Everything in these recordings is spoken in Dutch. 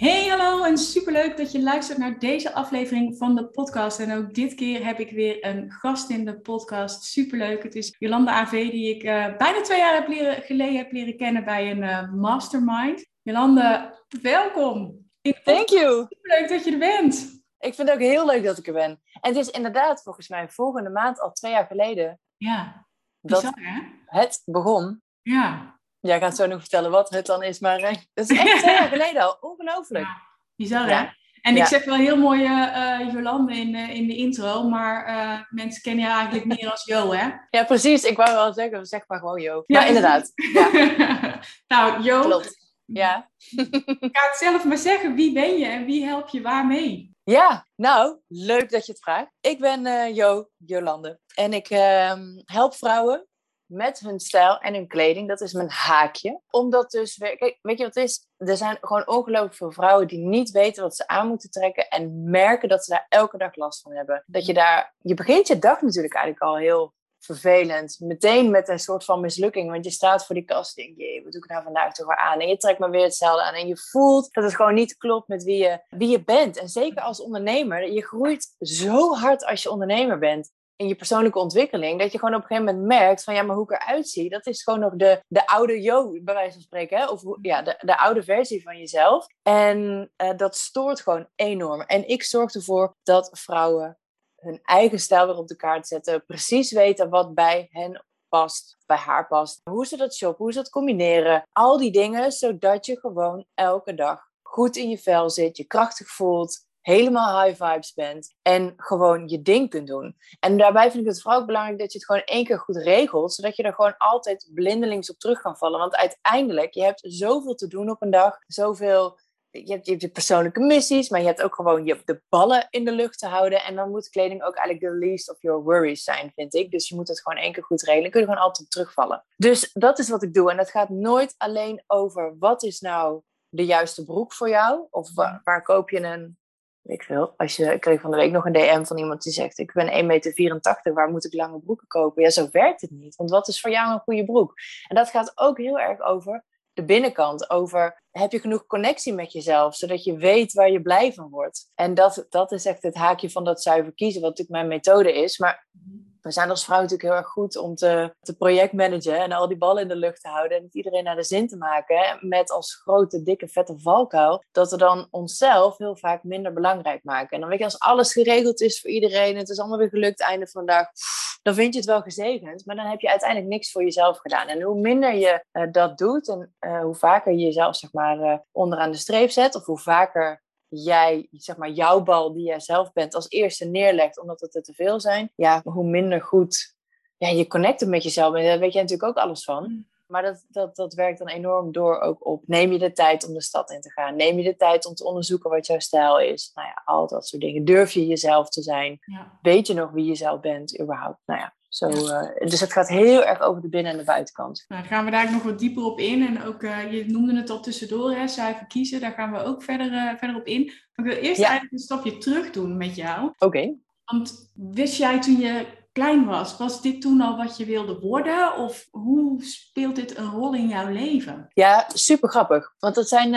Hey, hallo en superleuk dat je luistert naar deze aflevering van de podcast. En ook dit keer heb ik weer een gast in de podcast. Superleuk. Het is Jolanda AV die ik uh, bijna twee jaar heb leren, geleden heb leren kennen bij een uh, mastermind. Jolanda, welkom. Thank you. Superleuk dat je er bent. Ik vind het ook heel leuk dat ik er ben. En het is inderdaad volgens mij volgende maand al twee jaar geleden. Ja, dat bizar, hè? het begon. Ja, Jij gaat zo nog vertellen wat het dan is, maar eh, dat is echt twee jaar geleden al. Ongelooflijk. Ja, bizar Ja. hè? En Ja. ik zeg wel heel mooi eh eh, Jolande in, in de intro, maar mensen kennen je eigenlijk meer als Jo, hè? Ja, precies. Ik wou wel zeggen, zeg maar gewoon Jo. Ja, inderdaad. Ja, nou, Jo, klopt. Ja. ga het zelf maar zeggen. Wie ben je en wie help je waarmee? Ja, nou, leuk dat je het vraagt. Ik ben Jo, Jolande. En ik ehm, help vrouwen met hun stijl en hun kleding. Dat is mijn haakje. Omdat dus, kijk, weet je wat het is? Er zijn gewoon ongelooflijk veel vrouwen die niet weten wat ze aan moeten trekken. En merken dat ze daar elke dag last van hebben. Dat je daar, je begint je dag natuurlijk eigenlijk al heel vervelend. Meteen met een soort van mislukking. Want je staat voor die kast en denk je, wat doe ik nou vandaag toch weer aan? En je trekt maar weer hetzelfde aan. En je voelt dat het gewoon niet klopt met wie je, wie je bent. En zeker als ondernemer. Je groeit zo hard als je ondernemer bent. In je persoonlijke ontwikkeling. Dat je gewoon op een gegeven moment merkt van ja, maar hoe ik eruit zie. Dat is gewoon nog de, de oude Jo, bij wijze van spreken. Hè? Of ja, de, de oude versie van jezelf. En eh, dat stoort gewoon enorm. En ik zorg ervoor dat vrouwen hun eigen stijl weer op de kaart zetten. Precies weten wat bij hen past, bij haar past. Hoe ze dat shoppen, hoe ze dat combineren. Al die dingen, zodat je gewoon elke dag goed in je vel zit, je krachtig voelt, helemaal high vibes bent en gewoon je ding kunt doen. En daarbij vind ik het vooral ook belangrijk dat je het gewoon één keer goed regelt, zodat je er gewoon altijd blindelings op terug kan vallen. Want uiteindelijk, je hebt zoveel te doen op een dag, zoveel je hebt, je hebt je persoonlijke missies, maar je hebt ook gewoon je, de ballen in de lucht te houden. En dan moet kleding ook eigenlijk de least of your worries zijn, vind ik. Dus je moet het gewoon één keer goed regelen. Kun je gewoon altijd op terugvallen. Dus dat is wat ik doe. En dat gaat nooit alleen over wat is nou de juiste broek voor jou? Of wa- waar koop je een... Ik veel. Als je, ik kreeg van de week nog een DM van iemand die zegt: Ik ben 1,84 meter, waar moet ik lange broeken kopen? Ja, zo werkt het niet. Want wat is voor jou een goede broek? En dat gaat ook heel erg over de binnenkant. Over heb je genoeg connectie met jezelf, zodat je weet waar je blij van wordt. En dat, dat is echt het haakje van dat zuiver kiezen, wat natuurlijk mijn methode is. Maar we zijn als vrouw natuurlijk heel erg goed om te, te projectmanagen en al die ballen in de lucht te houden en het iedereen naar de zin te maken. Met als grote, dikke, vette valkuil dat we dan onszelf heel vaak minder belangrijk maken. En dan weet je, als alles geregeld is voor iedereen, het is allemaal weer gelukt, einde van de dag, dan vind je het wel gezegend. Maar dan heb je uiteindelijk niks voor jezelf gedaan. En hoe minder je eh, dat doet en eh, hoe vaker je jezelf zeg maar, eh, onderaan de streep zet, of hoe vaker jij, zeg maar, jouw bal die jij zelf bent, als eerste neerlegt, omdat het er te veel zijn, ja, hoe minder goed ja, je connecten met jezelf bent. Daar weet jij natuurlijk ook alles van. Maar dat, dat, dat werkt dan enorm door ook op. Neem je de tijd om de stad in te gaan? Neem je de tijd om te onderzoeken wat jouw stijl is? Nou ja, al dat soort dingen. Durf je jezelf te zijn? Ja. Weet je nog wie je zelf bent überhaupt? Nou ja, zo, eh, dus het gaat heel erg over de binnen- en de buitenkant. Nou, daar gaan we daar nog wat dieper op in. En ook, eh, je noemde het al tussendoor, hè, zuiver kiezen. Daar gaan we ook verder, eh, verder op in. Maar ik wil eerst Ja. eigenlijk een stapje terug doen met jou. Oké. Want wist jij toen je klein was, was dit toen al wat je wilde worden? Of hoe speelt dit een rol in jouw leven? Ja, super grappig. Want dat zijn,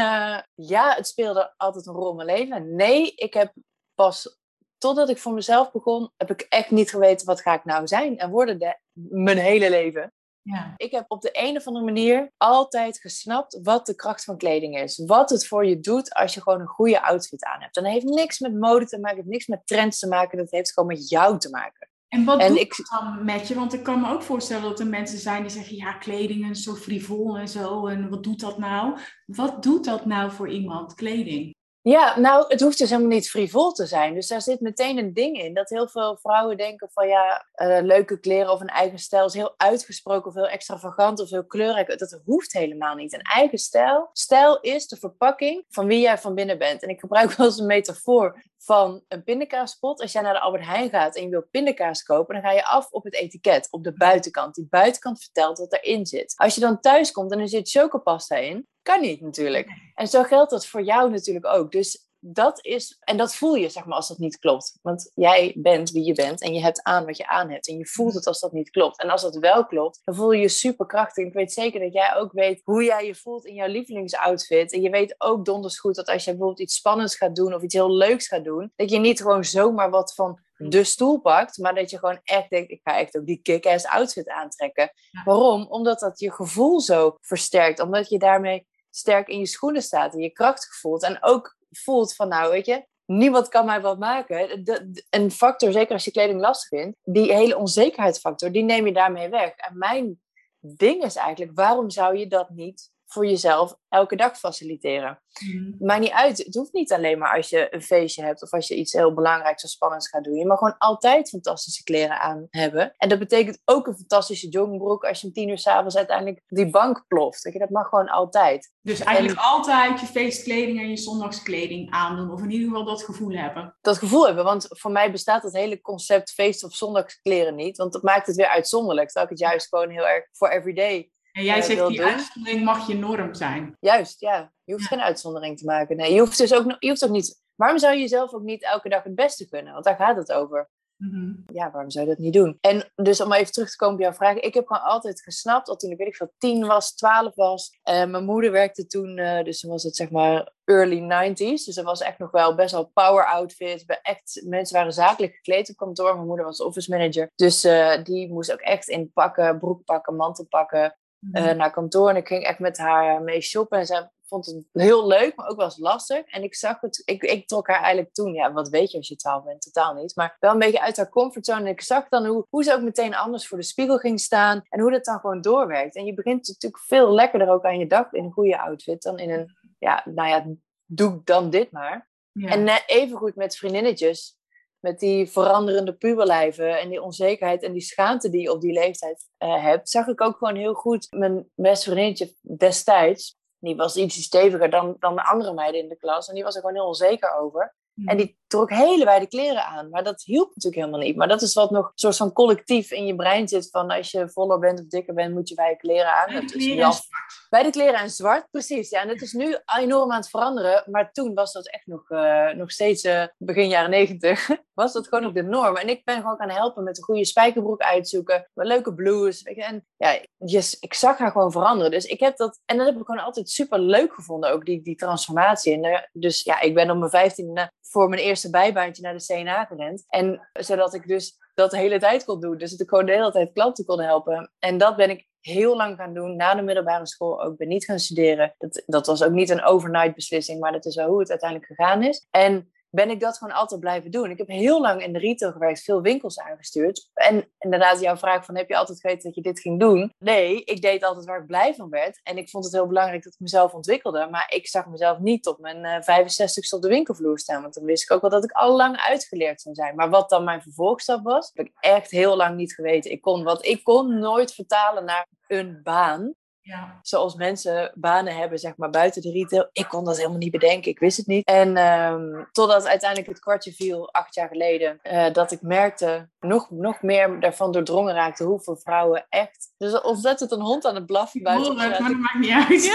ja, het speelde altijd een rol in mijn leven. Nee, ik heb pas, totdat ik voor mezelf begon, heb ik echt niet geweten wat ga ik nou zijn en worden de, mijn hele leven. Ja. Ik heb op de een of andere manier altijd gesnapt wat de kracht van kleding is. Wat het voor je doet als je gewoon een goede outfit aan hebt. En dat heeft niks met mode te maken, heeft niks met trends te maken. Dat heeft gewoon met jou te maken. En wat En doet ik- het dan met je? Want ik kan me ook voorstellen dat er mensen zijn die zeggen... ja, kleding is zo frivol en zo. En wat doet dat nou? Wat doet dat nou voor iemand, kleding? Ja, nou, het hoeft dus helemaal niet frivol te zijn. Dus daar zit meteen een ding in. Dat heel veel vrouwen denken van ja, uh, leuke kleren of een eigen stijl is heel uitgesproken of heel extravagant of heel kleurrijk. Dat hoeft helemaal niet. Een eigen stijl. Stijl is de verpakking van wie jij van binnen bent. En ik gebruik wel eens een metafoor van een pindakaaspot. Als jij naar de Albert Heijn gaat en je wilt pindakaas kopen, dan ga je af op het etiket, op de buitenkant. Die buitenkant vertelt wat erin zit. Als je dan thuis komt en er zit chocopasta in, kan niet natuurlijk. En zo geldt dat voor jou natuurlijk ook. Dus dat is, en dat voel je zeg maar als dat niet klopt. Want jij bent wie je bent en je hebt aan wat je aan hebt. En je voelt het als dat niet klopt. En als dat wel klopt, dan voel je je superkrachtig. Ik weet zeker dat jij ook weet hoe jij je voelt in jouw lievelingsoutfit. En je weet ook donders goed dat als je bijvoorbeeld iets spannends gaat doen of iets heel leuks gaat doen, dat je niet gewoon zomaar wat van de stoel pakt, maar dat je gewoon echt denkt, ik ga echt ook die kick-ass outfit aantrekken. Waarom? Omdat dat je gevoel zo versterkt. Omdat je daarmee sterk in je schoenen staat en je krachtig voelt. En ook voelt van, nou weet je, niemand kan mij wat maken. De, een factor, zeker als je kleding lastig vindt, die hele onzekerheidsfactor, die neem je daarmee weg. En mijn ding is eigenlijk, waarom zou je dat niet voor jezelf elke dag faciliteren. Mm. Maakt niet uit. Het hoeft niet alleen maar als je een feestje hebt of als je iets heel belangrijks of spannends gaat doen. Je mag gewoon altijd fantastische kleren aan hebben. En dat betekent ook een fantastische joggingbroek als je om tien uur s'avonds uiteindelijk die bank ploft. Dat mag gewoon altijd. Dus eigenlijk altijd je feestkleding en je zondagskleding aandoen. Of in ieder geval dat gevoel hebben. Dat gevoel hebben. Want voor mij bestaat dat hele concept feest- of zondagskleren niet. Want dat maakt het weer uitzonderlijk. Dat ik het juist gewoon heel erg voor everyday en jij zegt, die uitzondering mag je norm zijn. Juist, ja. Je hoeft geen uitzondering te maken. Nee, je hoeft dus ook, je hoeft ook niet... Waarom zou je jezelf ook niet elke dag het beste kunnen? Want daar gaat het over. Mhm. Ja, waarom zou je dat niet doen? En dus om even terug te komen op jouw vraag. Ik heb gewoon altijd gesnapt, dat toen ik weet ik veel, tien was, twaalf was. Uh, mijn moeder werkte toen, uh, dus toen was het zeg maar early 90s. Dus dat was echt nog wel best wel power outfit. Echt, mensen waren zakelijk gekleed op kantoor. Mijn moeder was office manager. Dus uh, die moest ook echt in pakken, broek pakken, mantel pakken. Uh, naar kantoor. En ik ging echt met haar mee shoppen. En zij vond het heel leuk, maar ook wel eens lastig. En ik zag het, ik, ik trok haar eigenlijk toen, ja, wat weet je als je twaalf bent? Totaal niet. Maar wel een beetje uit haar comfortzone. En ik zag dan hoe, hoe ze ook meteen anders voor de spiegel ging staan. En hoe dat dan gewoon doorwerkt. En je begint natuurlijk veel lekkerder ook aan je dag in een goede outfit dan in een, ja, nou ja, doe dan dit maar. Ja. En even goed met vriendinnetjes met die veranderende puberlijven en die onzekerheid en die schaamte die je op die leeftijd uh, hebt, zag ik ook gewoon heel goed mijn beste vriendinnetje destijds. Die was iets steviger dan, dan de andere meiden in de klas en die was er gewoon heel onzeker over. En hmm. die trok hele wijde kleren aan. Maar dat hielp natuurlijk helemaal niet. Maar dat is wat nog een soort van collectief in je brein zit. Van als je voller bent of dikker bent, moet je wijde kleren aan. Wijde kleren en zwart. Wijde kleren en zwart, precies. Ja, en dat is nu enorm aan het veranderen. Maar toen was dat echt nog, uh, nog steeds uh, begin jaren negentig. was dat gewoon ook de norm. En ik ben gewoon gaan helpen met een goede spijkerbroek uitzoeken. Met leuke blues. En ja, yes, ik zag haar gewoon veranderen. Dus ik heb dat... En dat heb ik gewoon altijd super leuk gevonden. Ook die, die transformatie. En, uh, dus ja, ik ben op mijn vijftiende voor mijn eerste bijbaantje naar de CNA gerend. En zodat ik dus dat de hele tijd kon doen. Dus dat ik gewoon de hele tijd klanten kon helpen. En dat ben ik heel lang gaan doen na de middelbare school. Ook ben niet gaan studeren. Dat, dat was ook niet een overnight beslissing, maar dat is wel hoe het uiteindelijk gegaan is. En ben ik dat gewoon altijd blijven doen. Ik heb heel lang in de retail gewerkt, veel winkels aangestuurd. En inderdaad, jouw vraag van heb je altijd geweten dat je dit ging doen? Nee, ik deed altijd waar ik blij van werd. En ik vond het heel belangrijk dat ik mezelf ontwikkelde. Maar ik zag mezelf niet op mijn uh, 65 op de winkelvloer staan. Want dan wist ik ook wel dat ik al lang uitgeleerd zou zijn. Maar wat dan mijn vervolgstap was, heb ik echt heel lang niet geweten. Ik kon, wat ik kon nooit vertalen naar een baan. Ja. Zoals mensen banen hebben, zeg maar, buiten de retail. Ik kon dat helemaal niet bedenken. Ik wist het niet. En um, totdat uiteindelijk het kwartje viel, acht jaar geleden, uh, dat ik merkte, nog, nog meer daarvan doordrongen raakte, hoeveel vrouwen echt... Dus of dat het een hond aan het blaffen buiten... Ik hoor het, maar dat maakt niet uit.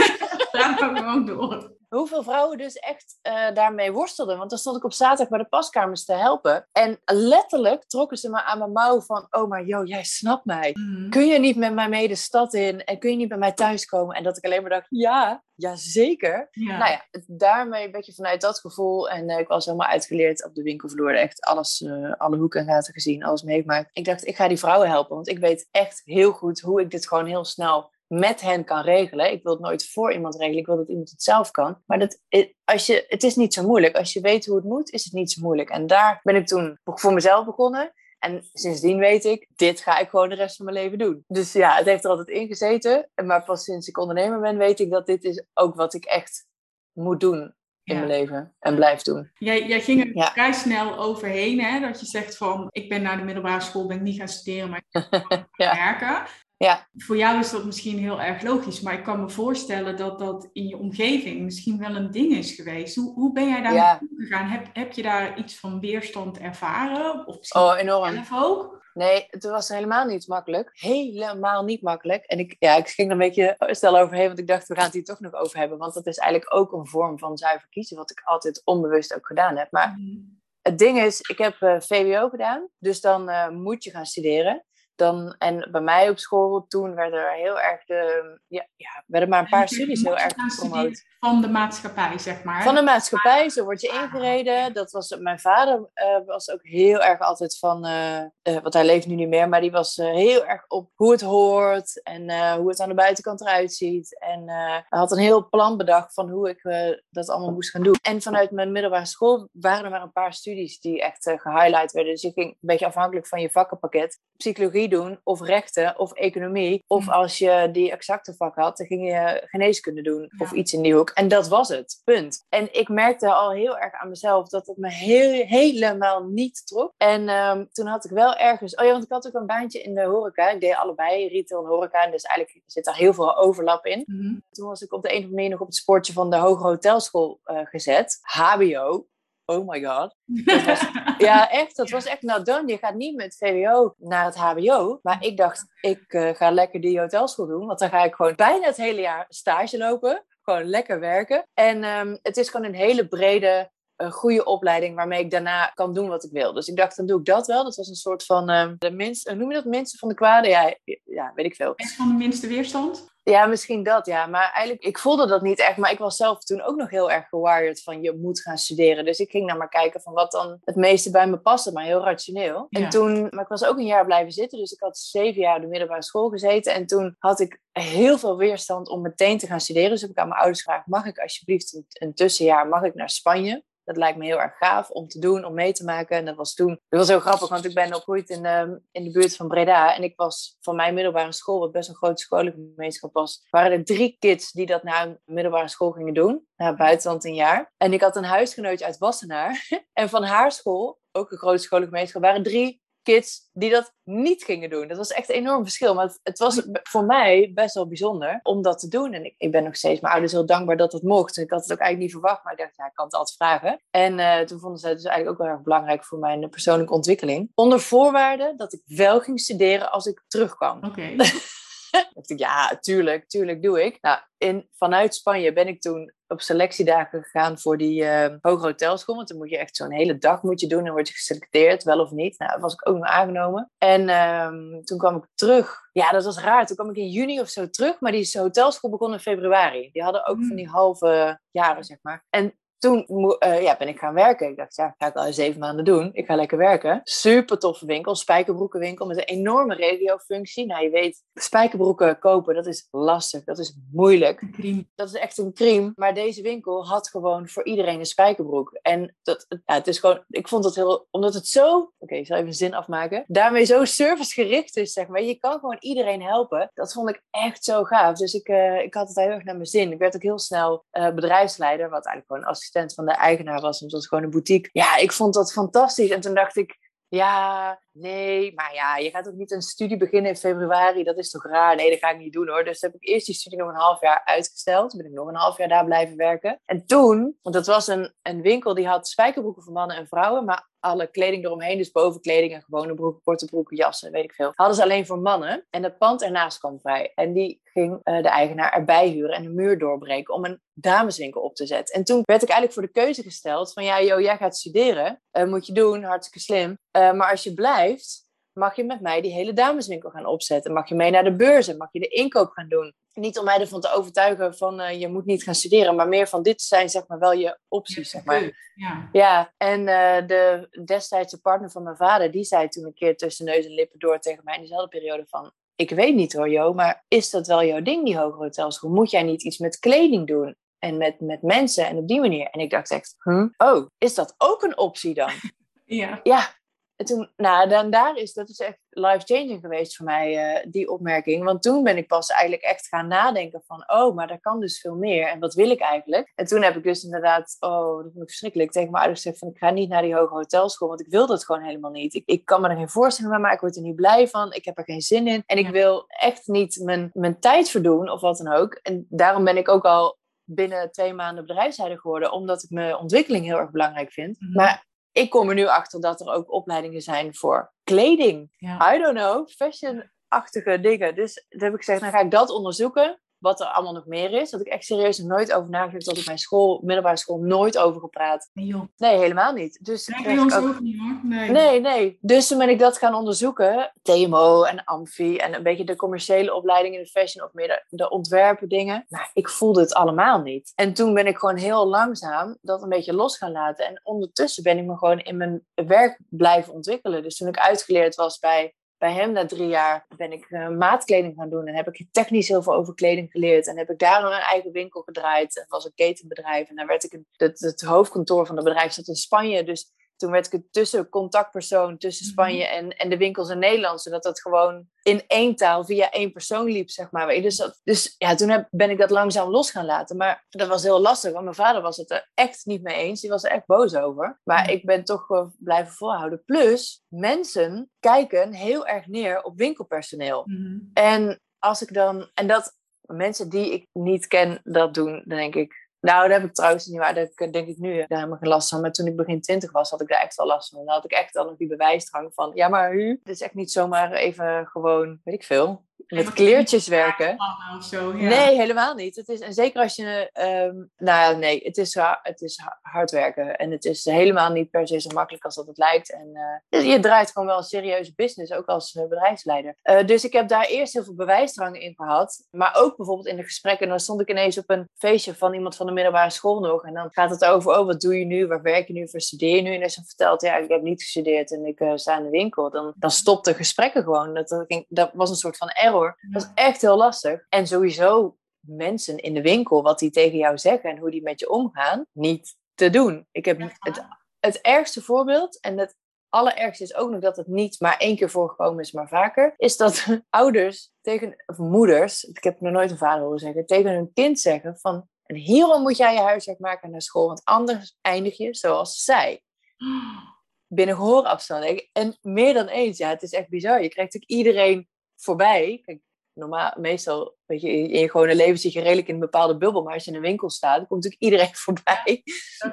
Ja. We ook door hoeveel vrouwen dus echt uh, daarmee worstelden. Want dan stond ik op zaterdag bij de paskamers te helpen. En letterlijk trokken ze me aan mijn mouw van... Oh, maar joh, jij snapt mij. Mhm. Kun je niet met mij mee de stad in? En kun je niet bij mij thuiskomen? En dat ik alleen maar dacht, ja, ja zeker. Nou ja, daarmee een beetje vanuit dat gevoel. En uh, ik was helemaal uitgeleerd op de winkelvloer. Echt alles, uh, alle hoeken en gaten gezien, alles meegemaakt. Ik dacht, ik ga die vrouwen helpen. Want ik weet echt heel goed hoe ik dit gewoon heel snel met hen kan regelen. Ik wil het nooit voor iemand regelen. Ik wil dat iemand het zelf kan. Maar dat, als je, het is niet zo moeilijk. Als je weet hoe het moet, is het niet zo moeilijk. En daar ben ik toen voor mezelf begonnen. En sindsdien weet ik, dit ga ik gewoon de rest van mijn leven doen. Dus ja, het heeft er altijd in gezeten. Maar pas sinds ik ondernemer ben, weet ik dat dit is ook wat ik echt moet doen. in mijn leven en blijf doen. Jij, jij ging er ja. vrij snel overheen, hè? dat je zegt van ik ben naar de middelbare school, ben ik niet gaan studeren, maar ik ga ja. werken. Ja. Voor jou is dat misschien heel erg logisch, maar ik kan me voorstellen dat dat in je omgeving misschien wel een ding is geweest. Hoe, hoe ben jij daar ja. gegaan? Heb, heb je daar iets van weerstand ervaren? Of oh, enorm. zelf ook? Nee, het was helemaal niet makkelijk. Helemaal niet makkelijk. En ik, ja, ik ging er een beetje stel overheen, want ik dacht, we gaan het hier toch nog over hebben. Want dat is eigenlijk ook een vorm van zuiver kiezen, wat ik altijd onbewust ook gedaan heb. Maar mhm. het ding is, ik heb uh, VWO gedaan, dus dan uh, moet je gaan studeren dan, en bij mij op school toen werden er heel erg de, ja, ja werden maar een paar studies heel erg gepromoot. Van de maatschappij, zeg maar. Van de maatschappij, zo word je ingereden. Dat was, mijn vader uh, was ook heel erg altijd van, uh, uh, want hij leeft nu niet meer, maar die was heel erg op hoe het hoort en hoe het aan de buitenkant eruit ziet. En hij had een heel plan bedacht van hoe ik dat allemaal moest gaan doen. En vanuit mijn middelbare school waren er maar een paar studies die echt gehighlight werden. Dus je ging een beetje afhankelijk van je vakkenpakket. Psychologie doen, of rechten, of economie. Of hm. als je die exacte vak had, dan ging je geneeskunde doen, of iets in die hoek. En dat was het, punt. En ik merkte al heel erg aan mezelf dat het me heel, helemaal niet trok. En ehm, toen had ik wel ergens, oh ja, want ik had ook een baantje in de horeca. Ik deed allebei, retail en horeca. Dus eigenlijk zit daar heel veel overlap in. Mhm. Toen was ik op de een of andere manier nog op het sportje van de Hoge Hotelschool uh, gezet. HBO, oh my god. Was, ja, echt. Dat was echt nou dan. Je gaat niet met VWO naar het HBO. Maar ik dacht, ik uh, ga lekker die hotelschool doen. Want dan ga ik gewoon bijna het hele jaar stage lopen. Gewoon lekker werken. En um, het is gewoon een hele brede een goede opleiding waarmee ik daarna kan doen wat ik wil. Dus ik dacht, dan doe ik dat wel. Dat was een soort van uh, de minste, noem je dat minste van de kwade? Ja, ja weet ik veel. Van de minste weerstand? Ja, misschien dat, ja. Maar eigenlijk, ik voelde dat niet echt. Maar ik was zelf toen ook nog heel erg gewired van je moet gaan studeren. Dus ik ging naar maar kijken van wat dan het meeste bij me paste. Maar heel rationeel. En toen, maar ik was ook een jaar blijven zitten. Dus ik had zeven jaar op de middelbare school gezeten. En toen had ik heel veel weerstand om meteen te gaan studeren. Dus heb ik aan mijn ouders gevraagd, mag ik alsjeblieft een, een tussenjaar, mag ik naar Spanje? Dat lijkt me heel erg gaaf om te doen, om mee te maken. En dat was toen, dat was heel grappig, want ik ben opgegroeid in de, in de buurt van Breda. En ik was van mijn middelbare school, wat best een grote scholengemeenschap was, waren er drie kids die dat naar een middelbare school gingen doen. Naar buitenland een jaar. En ik had een huisgenootje uit Wassenaar. En van haar school, ook een grote scholengemeenschap, waren drie kids die dat niet gingen doen. Dat was echt een enorm verschil. Maar het, het, was voor mij best wel bijzonder om dat te doen. En ik, ik ben nog steeds mijn ouders heel dankbaar dat het mocht. Ik had het ook eigenlijk niet verwacht, maar ik dacht, ja, ik kan het altijd vragen. En uh, toen vonden ze het dus eigenlijk ook wel erg belangrijk voor mijn persoonlijke ontwikkeling. Onder voorwaarde dat ik wel ging studeren als ik terugkwam. Oké. dacht ja, tuurlijk, tuurlijk doe ik. Nou, in, vanuit Spanje ben ik toen op selectiedagen gegaan voor die uh, hoge hotelschool. Want dan moet je echt zo'n hele dag moet je doen. En word je geselecteerd, wel of niet. Nou, was ik ook nog aangenomen. En um, toen kwam ik terug. Ja, dat was raar. Toen kwam ik in juni of zo terug. Maar die hotelschool begon in februari. Die hadden ook van mm. die halve jaren, zeg maar. En toen uh, ja, ben ik gaan werken. Ik dacht, ja, ga ik al zeven maanden doen. Ik ga lekker werken. Super toffe winkel, spijkerbroekenwinkel met een enorme regiofunctie. Nou, je weet, spijkerbroeken kopen, dat is lastig. Dat is moeilijk. Dat is echt een crime. Maar deze winkel had gewoon voor iedereen een spijkerbroek. En dat, ja, het is gewoon, ik vond het heel, omdat het zo, oké, ik zal even een zin afmaken. Daarmee zo servicegericht is, zeg maar. Je kan gewoon iedereen helpen. Dat vond ik echt zo gaaf. Dus ik, uh, ik had het heel erg naar mijn zin. Ik werd ook heel snel uh, bedrijfsleider, wat eigenlijk gewoon als assistent van de eigenaar was. En het was gewoon een boutique. Ja, ik vond dat fantastisch. En toen dacht ik, ja, nee, maar ja, je gaat ook niet een studie beginnen in februari. Dat is toch raar? Nee, dat ga ik niet doen hoor. Dus heb ik eerst die studie nog een half jaar uitgesteld. Toen ben ik nog een half jaar daar blijven werken. En toen, want dat was een, een winkel die had spijkerbroeken voor mannen en vrouwen. Maar alle kleding eromheen, dus bovenkleding en gewone broeken, korte broeken, jassen, weet ik veel. Hadden ze alleen voor mannen. En het pand ernaast kwam vrij. En die ging uh, de eigenaar erbij huren en de muur doorbreken om een dameswinkel op te zetten. En toen werd ik eigenlijk voor de keuze gesteld van ja, joh, jij gaat studeren. Uh, moet je doen, hartstikke slim. Uh, maar als je blijft, mag je met mij die hele dameswinkel gaan opzetten. Mag je mee naar de beurzen, mag je de inkoop gaan doen. Niet om mij ervan te overtuigen van uh, je moet niet gaan studeren, maar meer van dit zijn zeg maar wel je opties. zeg maar. Ja. ja, en uh, de destijdse partner van mijn vader, die zei toen een keer tussen neus en lippen door tegen mij in dezelfde periode van ik weet niet hoor Jo, maar is dat wel jouw ding, die hogere hotelschool? Moet jij niet iets met kleding doen? En met, met mensen en op die manier. En ik dacht echt, hm? oh, is dat ook een optie dan? ja. Ja, En toen, nou, dan daar is, dat is echt life-changing geweest voor mij, uh, die opmerking. Want toen ben ik pas eigenlijk echt gaan nadenken van, oh, maar daar kan dus veel meer. En wat wil ik eigenlijk? En toen heb ik dus inderdaad, oh, dat vond ik verschrikkelijk, tegen mijn ouders gezegd van, ik ga niet naar die hoge hotelschool, want ik wil dat gewoon helemaal niet. Ik, ik kan me er geen voorstelling bij maken, ik word er niet blij van, ik heb er geen zin in. En ik wil echt niet mijn, mijn tijd verdoen of wat dan ook. En daarom ben ik ook al binnen twee maanden bedrijfsleider geworden, omdat ik mijn ontwikkeling heel erg belangrijk vind. Mhm. Maar ik kom er nu achter dat er ook opleidingen zijn voor kleding. I don't know, fashion-achtige dingen. Dus toen heb ik gezegd, dan ga ik dat onderzoeken wat er allemaal nog meer is. Dat ik echt serieus nog nooit over nagedacht. Dat ik mijn school, middelbare school, nooit over gepraat. Nee, joh. nee helemaal niet. Dus nee, bij ons ook, niet hoor. Nee. nee, nee. Dus toen ben ik dat gaan onderzoeken. TMO en Amfi en een beetje de commerciële opleiding in de fashion of meer de, de ontwerpen dingen. Nou, ik voelde het allemaal niet. En toen ben ik gewoon heel langzaam dat een beetje los gaan laten. En ondertussen ben ik me gewoon in mijn werk blijven ontwikkelen. Dus toen ik uitgeleerd was bij bij hem na drie jaar ben ik uh, maatkleding gaan doen. En heb ik technisch heel veel over kleding geleerd. En heb ik daar een eigen winkel gedraaid. En was een ketenbedrijf. En daar werd ik... Een, het, het hoofdkantoor van het bedrijf zat in Spanje. Dus toen werd ik het tussen contactpersoon tussen mhm. Spanje en, en de winkels in Nederland. Zodat dat gewoon in één taal via één persoon liep, zeg maar. Dus, dat, dus ja, toen heb, ben ik dat langzaam los gaan laten. Maar dat was heel lastig, want mijn vader was het er echt niet mee eens. Die was er echt boos over. Maar mhm. ik ben toch blijven volhouden. Plus, mensen kijken heel erg neer op winkelpersoneel. Mhm. En als ik dan... En dat mensen die ik niet ken dat doen, dan denk ik nou, daar heb ik trouwens niet waar. Daar denk ik nu daar helemaal geen last van. Maar toen ik begin twintig was, had ik daar echt wel last van. Dan had ik echt al nog die bewijsdrang van... Ja, maar u, het is echt niet zomaar even gewoon, weet ik veel met kleertjes werken. Of zo, ja. Nee, helemaal niet. Het is, en zeker als je. Um, nou nee, het is, het is hard werken. En het is helemaal niet per se zo makkelijk als dat het lijkt. En uh, je draait gewoon wel een serieuze business, ook als uh, bedrijfsleider. Uh, dus ik heb daar eerst heel veel bewijsdrang in gehad. Maar ook bijvoorbeeld in de gesprekken. Dan stond ik ineens op een feestje van iemand van de middelbare school nog. En dan gaat het over: oh, wat doe je nu? Waar werk je nu? Waar studeer je nu? En als je vertelt: ja, ik heb niet gestudeerd en ik sta in de winkel. Dan, dan stopten gesprekken gewoon. Dat, dat, ging, dat was een soort van error dat is echt heel lastig. En sowieso mensen in de winkel, wat die tegen jou zeggen en hoe die met je omgaan, niet te doen. Ik heb het, het ergste voorbeeld, en het allerergste is ook nog dat het niet maar één keer voorgekomen is, maar vaker, is dat ouders tegen, of moeders, ik heb nog nooit een vader horen zeggen, tegen hun kind zeggen van, en hierom moet jij je huiswerk maken naar school, want anders eindig je zoals zij. Binnen gehoorafstand. En meer dan eens, ja, het is echt bizar. Je krijgt ook iedereen voorbij. Kijk, normaal, meestal, weet je, in je gewone leven zit je redelijk in een bepaalde bubbel. Maar als je in een winkel staat, dan komt natuurlijk iedereen voorbij.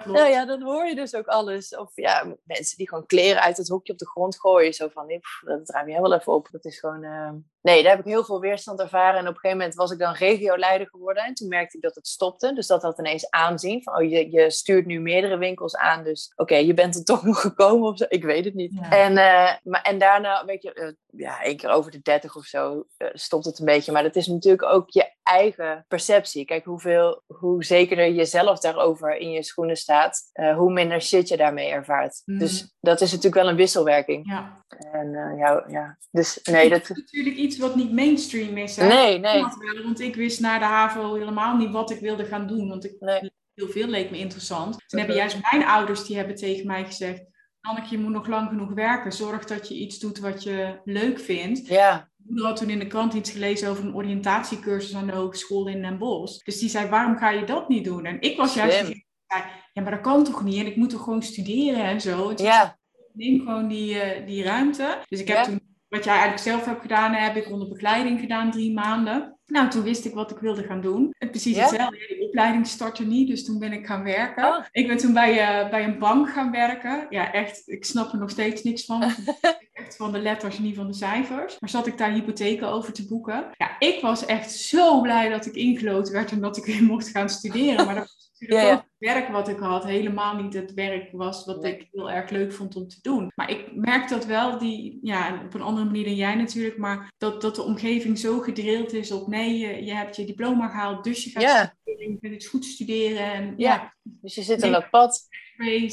Nou ja, dan hoor je dus ook alles. Of ja, mensen die gewoon kleren uit het hoekje op de grond gooien. Zo van, nee, dat ruim je wel even op. Dat is gewoon... Uh... Nee, daar heb ik heel veel weerstand ervaren. En op een gegeven moment was ik dan regioleider geworden. En toen merkte ik dat het stopte. Dus dat had ineens aanzien. Van, oh, je, je stuurt nu meerdere winkels aan. Dus oké, je bent er toch nog gekomen of zo. Ik weet het niet. En, uh, maar, en daarna, weet je, uh, ja, één keer over de dertig of zo stopt het een beetje. Maar dat is natuurlijk ook je eigen perceptie. Kijk, hoeveel, hoe zekerder je zelf daarover in je schoenen staat, uh, hoe minder shit je daarmee ervaart. Mhm. Dus dat is natuurlijk wel een wisselwerking. Ja. En uh, ja, ja, dus nee, dat is natuurlijk iets wat niet mainstream is. Hè? Nee, nee. Want ik wist na de HAVO helemaal niet wat ik wilde gaan doen. Want ik, nee. heel veel leek me interessant. Toen hebben juist mijn ouders die hebben tegen mij gezegd. Anneke, je moet nog lang genoeg werken. Zorg dat je iets doet wat je leuk vindt. Ja moeder had toen in de krant iets gelezen over een oriëntatiecursus aan de hogeschool in Den Bosch. Dus die zei, waarom ga je dat niet doen? En ik was juist die zei, ja, maar dat kan toch niet? En ik moet toch gewoon studeren en zo. En ja. neem gewoon die, uh, die ruimte. Dus ik heb toen, wat jij eigenlijk zelf hebt gedaan, heb ik onder begeleiding gedaan, drie maanden. Nou, toen wist ik wat ik wilde gaan doen. En precies hetzelfde. De opleiding startte niet, dus toen ben ik gaan werken. Oh. Ik ben toen bij, uh, bij een bank gaan werken. Ja, echt, ik snap er nog steeds niks van. echt van de letters, niet van de cijfers. Maar zat ik daar hypotheken over te boeken. Ja, ik was echt zo blij dat ik ingeloten werd en dat ik weer mocht gaan studeren. Maar dat natuurlijk ja, het werk wat ik had helemaal niet het werk was wat ik heel erg leuk vond om te doen. Maar ik merk dat wel, die, ja, op een andere manier dan jij natuurlijk, maar dat, dat de omgeving zo gedrild is op nee, je, je hebt je diploma gehaald, dus je gaat studeren, je kunt iets goed studeren. En, ja. dus je zit op dat pad.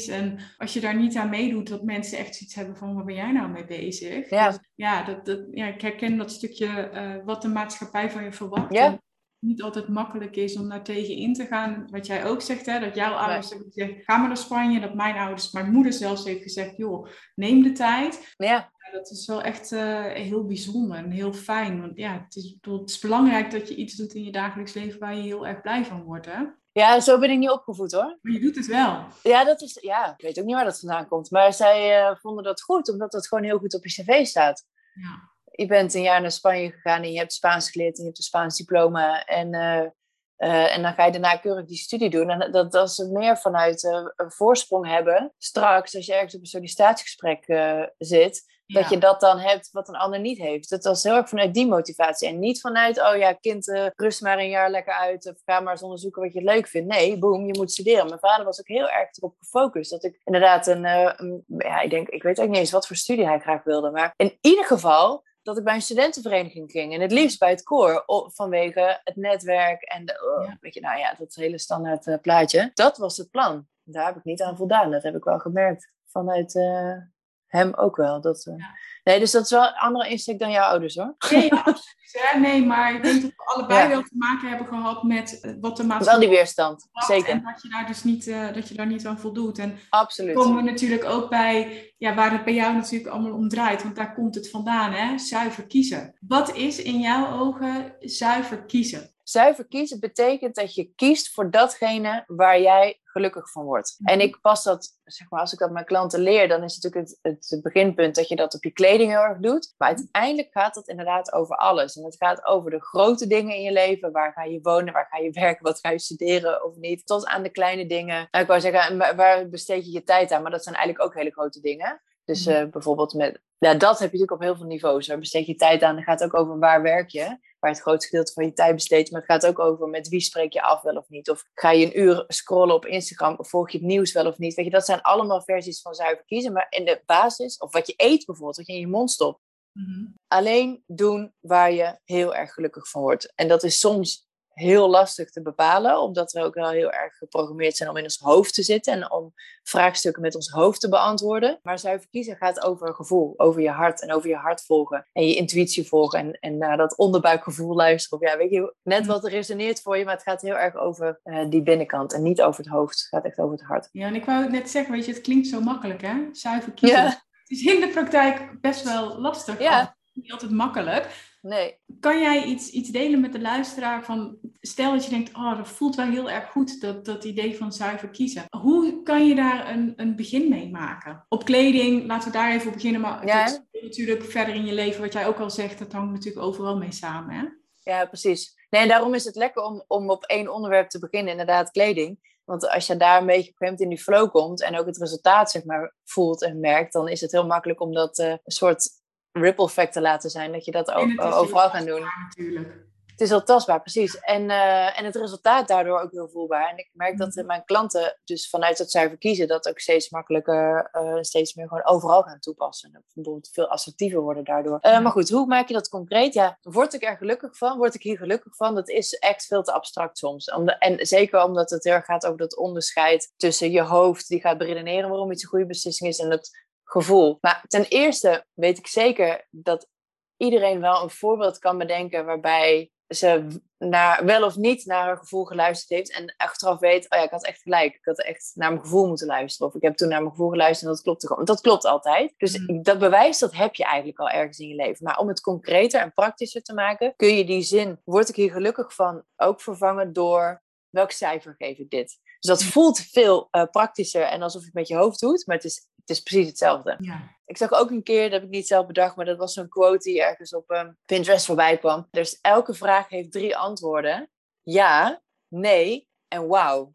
En als je daar niet aan meedoet, dat mensen echt zoiets hebben van, waar ben jij nou mee bezig? Ja, dus, ja, dat, dat, ja ik herken dat stukje uh, wat de maatschappij van je verwacht. Ja. Niet altijd makkelijk is om daar tegen in te gaan. Wat jij ook zegt, hè, dat jouw ouders hebben gezegd, ga maar naar Spanje. Dat mijn ouders, mijn moeder zelfs heeft gezegd, joh, neem de tijd. Ja. Dat is wel echt uh, heel bijzonder en heel fijn. Want ja, het is, het is belangrijk dat je iets doet in je dagelijks leven waar je heel erg blij van wordt. Hè? Ja, zo ben ik niet opgevoed hoor. Maar je doet het wel. Ja, dat is, ja ik weet ook niet waar dat vandaan komt. Maar zij uh, vonden dat goed, omdat dat gewoon heel goed op je cv staat. Ja. Je bent een jaar naar Spanje gegaan en je hebt Spaans geleerd en je hebt een Spaans diploma. En, uh, uh, en dan ga je daarna keurig die studie doen. En dat, dat is meer vanuit een voorsprong hebben. Straks, als je ergens op een sollicitatiegesprek zit, ja. Dat je dat dan hebt wat een ander niet heeft. Dat was heel erg vanuit die motivatie. En niet vanuit, oh ja, kind, rust maar een jaar lekker uit. Of ga maar eens onderzoeken wat je leuk vindt. Nee, boem, je moet studeren. Mijn vader was ook heel erg erop gefocust. Dat ik inderdaad een, een ja, ik denk, ik weet ook niet eens wat voor studie hij graag wilde. Maar in ieder geval dat ik bij een studentenvereniging ging. En het liefst bij het koor, vanwege het netwerk en de, oh, ja. weet je, nou ja, dat hele standaard uh, plaatje. Dat was het plan. Daar heb ik niet aan voldaan. Dat heb ik wel gemerkt vanuit, uh, hem ook wel. Dat, uh... ja. Nee, dus dat is wel een andere insteek dan jouw ouders hoor. Nee, ja, absoluut. Nee, maar ik denk dat we allebei ja. wel te maken hebben gehad met uh, wat de maatschappij... Wel die weerstand, zeker. En dat je daar dus niet, uh, dat je daar niet aan voldoet. En absoluut. komen we natuurlijk ook bij, ja, waar het bij jou natuurlijk allemaal om draait. Want daar komt het vandaan, hè? Zuiver kiezen. Wat is in jouw ogen zuiver kiezen? Zuiver kiezen betekent dat je kiest voor datgene waar jij gelukkig van wordt. En ik pas dat, zeg maar, als ik dat mijn klanten leer, dan is het natuurlijk het, het beginpunt dat je dat op je kleding heel erg doet. Maar uiteindelijk gaat het inderdaad over alles. En het gaat over de grote dingen in je leven. Waar ga je wonen? Waar ga je werken? Wat ga je studeren of niet? Tot aan de kleine dingen. Nou, ik wou zeggen, waar besteed je je tijd aan? Maar dat zijn eigenlijk ook hele grote dingen. Dus uh, bijvoorbeeld met, ja, dat heb je natuurlijk op heel veel niveaus. Waar besteed je tijd aan? Dan gaat ook over waar werk je waar het grootste gedeelte van je tijd besteedt. Maar het gaat ook over met wie spreek je af wel of niet. Of ga je een uur scrollen op Instagram of volg je het nieuws wel of niet. Weet je, dat zijn allemaal versies van zuiver kiezen. Maar in de basis, of wat je eet bijvoorbeeld, wat je in je mond stopt. Mm-hmm. Alleen doen waar je heel erg gelukkig van wordt. En dat is soms heel lastig te bepalen, omdat we ook wel heel erg geprogrammeerd zijn om in ons hoofd te zitten en om vraagstukken met ons hoofd te beantwoorden. Maar zuiver kiezen gaat over gevoel, over je hart en over je hart volgen en je intuïtie volgen en, en naar dat onderbuikgevoel luisteren. Of ja, weet je, net wat resoneert voor je, maar het gaat heel erg over uh, die binnenkant en niet over het hoofd. Het gaat echt over het hart. Ja, en ik wou net zeggen, weet je, het klinkt zo makkelijk hè, zuiver kiezen. Ja. Het is in de praktijk best wel lastig. Ja. Niet altijd makkelijk. Nee. Kan jij iets, iets delen met de luisteraar van, stel dat je denkt, oh, dat voelt wel heel erg goed, dat, dat idee van zuiver kiezen. Hoe kan je daar een, een begin mee maken? Op kleding, laten we daar even op beginnen, maar ja. natuurlijk verder in je leven, wat jij ook al zegt, dat hangt natuurlijk overal mee samen, hè? Ja, precies. Nee, en daarom is het lekker om, om op één onderwerp te beginnen, inderdaad kleding. Want als je daar een beetje op in die flow komt en ook het resultaat zeg maar, voelt en merkt, dan is het heel makkelijk om dat uh, een soort ripple effect te laten zijn. Dat je dat ook, overal kan doen. Natuurlijk. Het is heel tastbaar, precies. En, uh, en het resultaat daardoor ook heel voelbaar. En ik merk dat Mhm. mijn klanten dus vanuit dat zuiver kiezen... dat ook steeds makkelijker, uh, steeds meer gewoon overal gaan toepassen. En bijvoorbeeld veel assertiever worden daardoor. Uh, maar goed, hoe maak je dat concreet? Ja, word ik er gelukkig van? Word ik hier gelukkig van? Dat is echt veel te abstract soms. Om de, en zeker omdat het heel erg gaat over dat onderscheid tussen je hoofd... die gaat beredeneren waarom iets een goede beslissing is... en het gevoel. Maar ten eerste weet ik zeker dat iedereen wel een voorbeeld kan bedenken waarbij ze naar, wel of niet naar haar gevoel geluisterd heeft en achteraf weet, oh ja, ik had echt gelijk. Ik had echt naar mijn gevoel moeten luisteren. Of ik heb toen naar mijn gevoel geluisterd en dat klopte gewoon. Dat klopt altijd. Dus dat bewijs, dat heb je eigenlijk al ergens in je leven. Maar om het concreter en praktischer te maken, kun je die zin, word ik hier gelukkig van, ook vervangen door welk cijfer geef ik dit? Dus dat voelt veel uh, praktischer en alsof je het met je hoofd doet, maar het is, het is precies hetzelfde. Ja. Ik zag ook een keer, dat heb ik niet zelf bedacht, maar dat was zo'n quote die ergens op um, Pinterest voorbij kwam. Dus elke vraag heeft drie antwoorden. Ja, nee en wauw.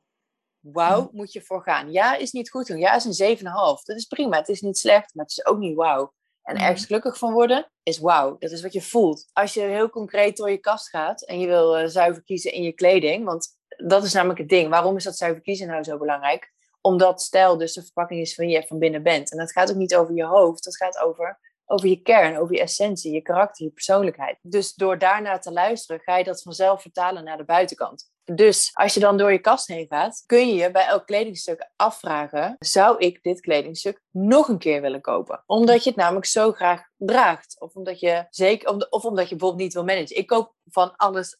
Wauw Hm. moet je voor gaan. Ja is niet goed doen. Ja is een 7,5. Dat is prima. Het is niet slecht, maar het is ook niet wauw. En ergens gelukkig van worden is wauw. Dat is wat je voelt. Als je heel concreet door je kast gaat en je wil uh, zuiver kiezen in je kleding, want dat is namelijk het ding. Waarom is dat zuiver kiezen nou zo belangrijk? Omdat stijl dus de verpakking is van je van binnen bent. En dat gaat ook niet over je hoofd. Dat gaat over, over je kern, over je essentie, je karakter, je persoonlijkheid. Dus door daarnaar te luisteren, ga je dat vanzelf vertalen naar de buitenkant. Dus als je dan door je kast heen gaat, kun je je bij elk kledingstuk afvragen: zou ik dit kledingstuk nog een keer willen kopen? Omdat je het namelijk zo graag draagt. Of omdat je zeker, of omdat je bijvoorbeeld niet wil managen. Ik koop van alles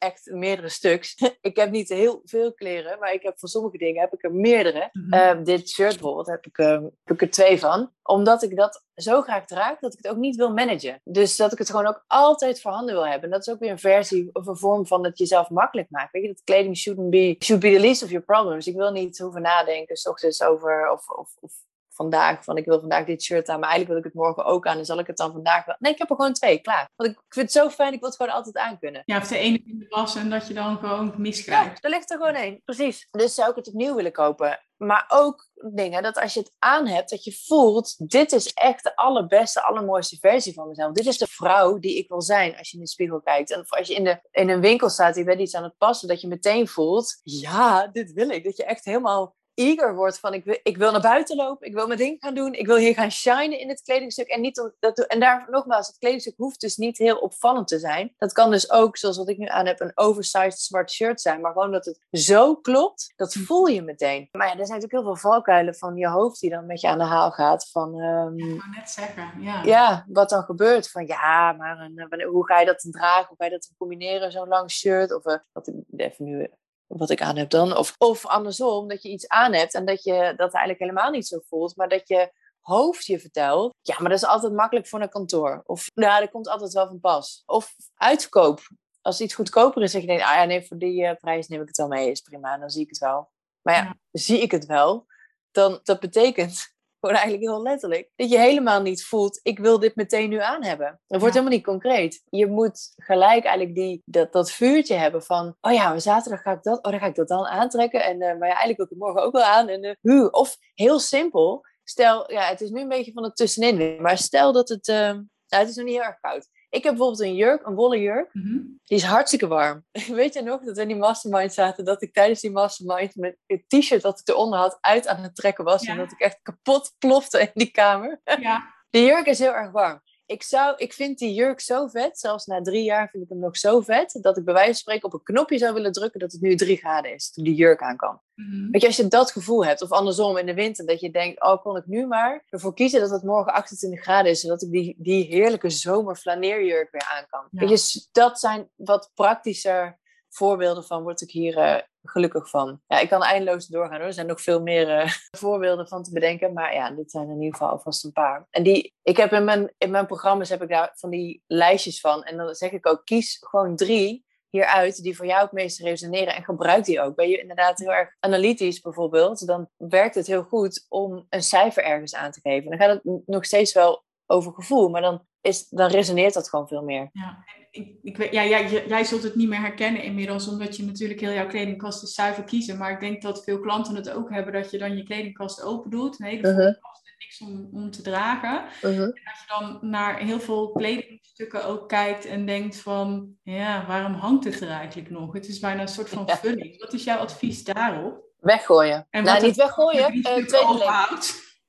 echt meerdere stuks. ik heb niet heel veel kleren, maar ik heb voor sommige dingen heb ik er meerdere. Mhm. Ehm, dit shirt bijvoorbeeld heb ik, ehm, heb ik er twee van. Omdat ik dat zo graag draag dat ik het ook niet wil managen. Dus dat ik het gewoon ook altijd voorhanden wil hebben. En dat is ook weer een versie of een vorm van het jezelf makkelijk maken. Weet je, dat kleding shouldn't be, should be the least of your problems. Ik wil niet hoeven nadenken, s ochtends over of, of, of vandaag van ik wil vandaag dit shirt aan, maar eigenlijk wil ik het morgen ook aan en zal ik het dan vandaag wel. Nee, ik heb er gewoon twee, klaar. Want ik vind het zo fijn, ik wil het gewoon altijd aankunnen. Ja, of de ene in de was en dat je dan gewoon Ja, misgrijpt. er ligt er gewoon één, precies. Dus zou ik het opnieuw willen kopen. Maar ook dingen dat als je het aan hebt, dat je voelt, dit is echt de allerbeste, allermooiste versie van mezelf. Dit is de vrouw die ik wil zijn als je in de spiegel kijkt. En of als je in, de, in een winkel staat, je bent iets aan het passen, dat je meteen voelt, ja, dit wil ik. Dat je echt helemaal eager wordt van ik wil, ik wil naar buiten lopen, ik wil mijn ding gaan doen, ik wil hier gaan shinen in het kledingstuk. En, niet om, dat, en daar nogmaals, het kledingstuk hoeft dus niet heel opvallend te zijn. Dat kan dus ook, zoals wat ik nu aan heb, een oversized zwart shirt zijn. Maar gewoon dat het zo klopt, dat voel je meteen. Maar ja, er zijn natuurlijk heel veel valkuilen van je hoofd die dan met je aan de haal gaat. Van ehm, Ik wou net zeggen, ja. ja, wat dan gebeurt. Van ja, maar een, wanneer- hoe ga je dat dragen? Hoe ga je dat combineren, zo'n lang shirt? Of eh, wat ik even nu wat ik aan heb dan. Of, of andersom, dat je iets aan hebt en dat je dat eigenlijk helemaal niet zo voelt, maar dat je hoofd je vertelt, ja, maar dat is altijd makkelijk voor een kantoor. Of ja, dat komt altijd wel van pas. Of uitverkoop. Als iets goedkoper is, zeg je denkt, ah ja, nee, voor die eh, prijs neem ik het wel mee, is prima, dan zie ik het wel. Maar ja, Ja. zie ik het wel, dan dat betekent gewoon eigenlijk heel letterlijk, dat je helemaal niet voelt, ik wil dit meteen nu aan hebben. Dat wordt helemaal niet concreet. Je moet gelijk eigenlijk die, dat, dat vuurtje hebben van, oh ja, zaterdag ga ik dat, oh dan ga ik dat dan aantrekken. En, eh, maar ja, eigenlijk wil ik het morgen ook wel aan. En, eh, hu. Of heel simpel, stel, ja, het is nu een beetje van het tussenin, maar stel dat het, nou, het is nog niet heel erg koud. Ik heb bijvoorbeeld een jurk, een wollen jurk, Mhm. die is hartstikke warm. Weet je nog dat we in die mastermind zaten, dat ik tijdens die mastermind met het t-shirt dat ik eronder had uit aan het trekken was Ja. en dat ik echt kapot plofte in die kamer. Ja, De jurk is heel erg warm. Ik, zou, ik vind die jurk zo vet, zelfs na drie jaar vind ik hem nog zo vet, dat ik bij wijze van spreken op een knopje zou willen drukken dat het nu drie graden is, toen die jurk aan kan. Mhm. Weet je, als je dat gevoel hebt, of andersom in de winter, dat je denkt, oh, kon ik nu maar ervoor kiezen dat het morgen 28 graden is, zodat ik die, die heerlijke zomerflaneerjurk weer aan kan. Ja. Weet je, dat zijn wat praktischer voorbeelden van, word ik hier eh, gelukkig van. Ja, ik kan eindeloos doorgaan hoor, er zijn nog veel meer eh, voorbeelden van te bedenken, maar ja, dit zijn in ieder geval alvast een paar. En die, ik heb in mijn, in mijn programma's heb ik daar van die lijstjes van, en dan zeg ik ook, kies gewoon drie hieruit die voor jou het meest resoneren en gebruik die ook. Ben je inderdaad heel erg analytisch bijvoorbeeld, dan werkt het heel goed om een cijfer ergens aan te geven. Dan gaat het nog steeds wel over gevoel, maar dan, is, dan resoneert dat gewoon veel meer. Ja, ik, ik weet, ja, jij, jij- zult het niet meer herkennen inmiddels, omdat je natuurlijk heel jouw kledingkast is zuiver kiezen. Maar ik denk dat veel klanten het ook hebben, dat je dan je kledingkast open doet. Een hele kast en niks om, om te dragen. Mhm. Dat je dan naar heel veel kledingstukken ook kijkt en denkt van, ja, waarom hangt het er eigenlijk nog? Het is bijna een soort van Ja. vulling. Wat is jouw advies daarop? Weggooien. En nou, niet als weggooien, stukken tweede?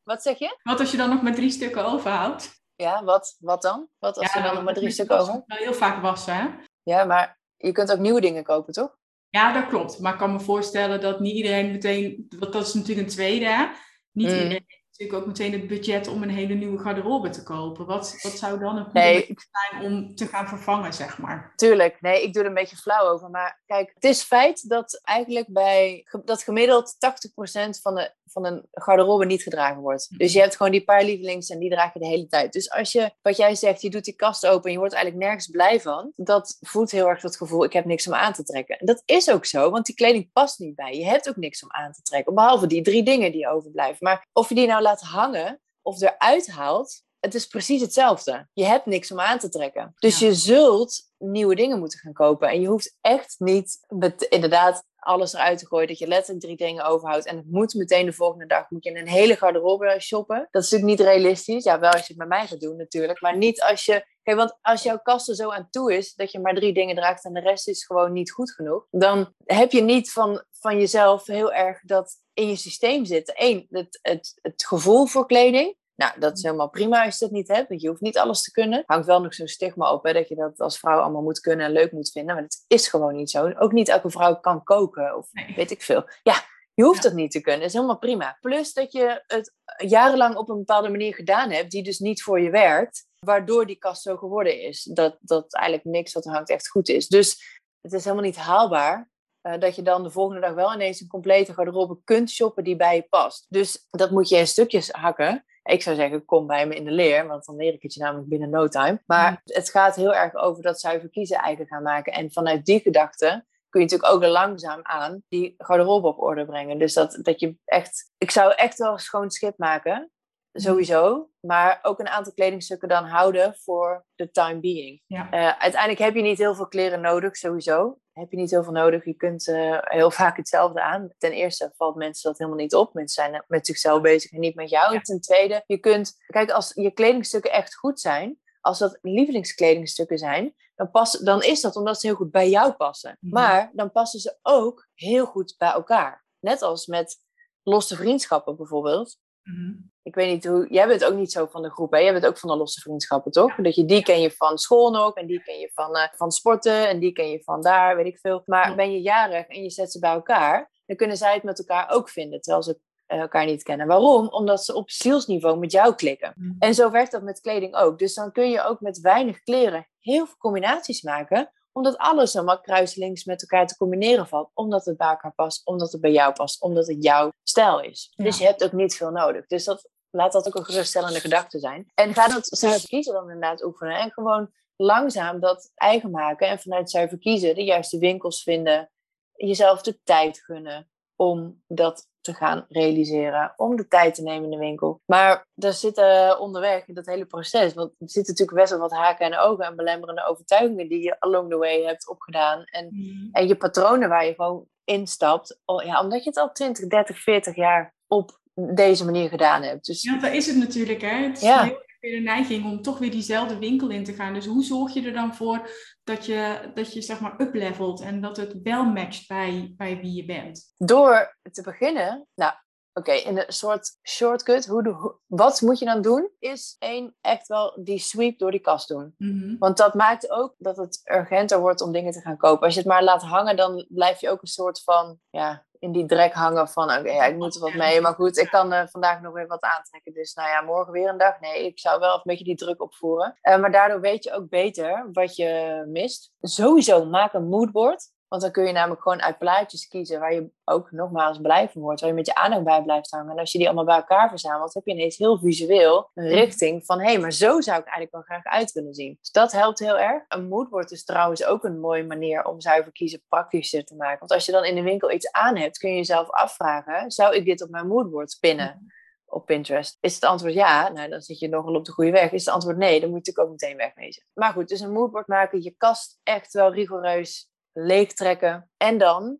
Wat zeg je? Wat als je dan nog met drie stukken overhoudt? Ja, wat, wat dan? Wat als er dan nog maar drie stukken over? Wel heel vaak wassen, hè? Ja, maar je kunt ook nieuwe dingen kopen, toch? Ja, dat klopt. Maar ik kan me voorstellen dat niet iedereen meteen, want dat is natuurlijk een tweede, hè? Niet Mm. iedereen heeft natuurlijk ook meteen het budget om een hele nieuwe garderobe te kopen. Wat, wat zou dan een goede Nee, zijn om te gaan vervangen, zeg maar? Tuurlijk, nee, ik doe er een beetje flauw over. Maar kijk, het is feit dat eigenlijk bij dat gemiddeld 80% van, de, van een garderobe niet gedragen wordt. Dus je hebt gewoon die paar lievelings en die draag je de hele tijd. Dus als je, wat jij zegt, je doet die kast open en je wordt eigenlijk nergens blij van, dat voelt heel erg dat gevoel, ik heb niks om aan te trekken. En dat is ook zo, want die kleding past niet bij. je. Je hebt ook niks om aan te trekken, behalve die drie dingen die overblijven. Maar of je die nou laat hangen of eruit haalt, het is precies hetzelfde. Je hebt niks om aan te trekken. Dus Ja. je zult nieuwe dingen moeten gaan kopen. En je hoeft echt niet met, inderdaad alles eruit te gooien. Dat je letterlijk drie dingen overhoudt. En het moet meteen de volgende dag. Moet je een hele garderobe shoppen. Dat is natuurlijk niet realistisch. Ja, wel als je het met mij gaat doen natuurlijk. Maar niet als je... Kijk, want als jouw kast er zo aan toe is... dat je maar drie dingen draagt en de rest is gewoon niet goed genoeg... dan heb je niet van, van jezelf heel erg dat in je systeem zitten. Eén, het, het, het gevoel voor kleding. Nou, dat is helemaal prima als je dat niet hebt. Want je hoeft niet alles te kunnen. Hangt wel nog zo'n stigma op hè, dat je dat als vrouw allemaal moet kunnen en leuk moet vinden. Maar dat is gewoon niet zo. Ook niet elke vrouw kan koken of Nee. weet ik veel. Ja, je hoeft dat niet te kunnen. Dat is helemaal prima. Plus dat je het jarenlang op een bepaalde manier gedaan hebt, die dus niet voor je werkt. Waardoor die kast zo geworden is. Dat, dat eigenlijk niks wat er hangt echt goed is. Dus het is helemaal niet haalbaar uh, dat je dan de volgende dag wel ineens een complete garderobe kunt shoppen die bij je past. Dus dat moet je in stukjes hakken. Ik zou zeggen, kom bij me in de leer, want dan leer ik het je namelijk binnen no time. Maar het gaat heel erg over dat zuiver kiezen eigen gaan maken. En vanuit die gedachte kun je natuurlijk ook langzaam aan die garderobe op orde brengen. Dus dat, dat je echt... Ik zou echt wel een schoon schip maken. Sowieso. Maar ook een aantal kledingstukken dan houden voor de time being. Ja. Uh, uiteindelijk heb je niet heel veel kleren nodig, sowieso. Heb je niet heel veel nodig. Je kunt uh, heel vaak hetzelfde aan. Ten eerste valt mensen dat helemaal niet op. Mensen zijn met zichzelf bezig en niet met jou. Ja. Ten tweede, je kunt... Kijk, als je kledingstukken echt goed zijn... Als dat lievelingskledingstukken zijn, dan, pas, dan is dat omdat ze heel goed bij jou passen. Mhm. Maar dan passen ze ook heel goed bij elkaar. Net als met losse vriendschappen bijvoorbeeld. Mhm. Ik weet niet hoe. Jij bent ook niet zo van de groep, hè? Jij bent ook van de losse vriendschappen, toch? Dat je die ken je van school nog, en die ken je van, uh, van sporten, en die ken je van daar, weet ik veel. Maar ben je jarig en je zet ze bij elkaar, dan kunnen zij het met elkaar ook vinden, terwijl ze eh, elkaar niet kennen. Waarom? Omdat ze op zielsniveau met jou klikken. En zo werkt dat met kleding ook. Dus dan kun je ook met weinig kleren heel veel combinaties maken omdat alles zomaar kruiselings met elkaar te combineren valt. Omdat het bij elkaar past, omdat het bij jou past, omdat het jouw stijl is. Dus je hebt ook niet veel nodig. Dus dat, laat dat ook een geruststellende gedachte zijn. En ga dat zuiver kiezen dan inderdaad oefenen. En gewoon langzaam dat eigen maken. En vanuit zuiver kiezen de juiste winkels vinden. Jezelf de tijd gunnen om dat te gaan realiseren. Om de tijd te nemen in de winkel. Maar er zitten onderweg in dat hele proces. Want er zitten natuurlijk best wel wat haken en ogen en belemmerende overtuigingen die je along the way hebt opgedaan. En, mm. en je patronen waar je gewoon instapt. Ja, omdat je het al 20, 30, 40 jaar op deze manier gedaan hebt. Dus... Ja, dat is het natuurlijk. Hè? Het is ja. heel weer de neiging om toch weer diezelfde winkel in te gaan. Dus hoe zorg je er dan voor dat je, dat je zeg maar uplevelt en dat het wel matcht bij, bij wie je bent? Door te beginnen, nou Oké, in een soort shortcut, hoe, wat moet je dan doen? Is één, echt wel die sweep door die kast doen. Mhm. Want dat maakt ook dat het urgenter wordt om dingen te gaan kopen. Als je het maar laat hangen, dan blijf je ook een soort van, ja, in die drek hangen van, oké, ja, ik moet er wat mee. Maar goed, ik kan uh, vandaag nog weer wat aantrekken. Dus nou ja, morgen weer een dag. Nee, ik zou wel een beetje die druk opvoeren. Uh, maar daardoor weet je ook beter wat je mist. Sowieso, maak een moodboard. Want dan kun je namelijk gewoon uit plaatjes kiezen waar je ook nogmaals blij van wordt. Waar je met je aandacht bij blijft hangen. En als je die allemaal bij elkaar verzamelt, heb je ineens heel visueel een richting van... hé, hey, maar zo zou ik eigenlijk wel graag uit willen zien. Dus dat helpt heel erg. Een moodboard is trouwens ook een mooie manier om zuiver kiezen praktischer te maken. Want als je dan in de winkel iets aan hebt, kun je jezelf afvragen... zou ik dit op mijn moodboard pinnen? Op Pinterest? Is het antwoord ja, nou dan zit je nogal op de goede weg. Is het antwoord nee, dan moet je natuurlijk ook meteen wegwezen. Maar goed, dus een moodboard maken, je kast echt wel rigoureus leegtrekken. En dan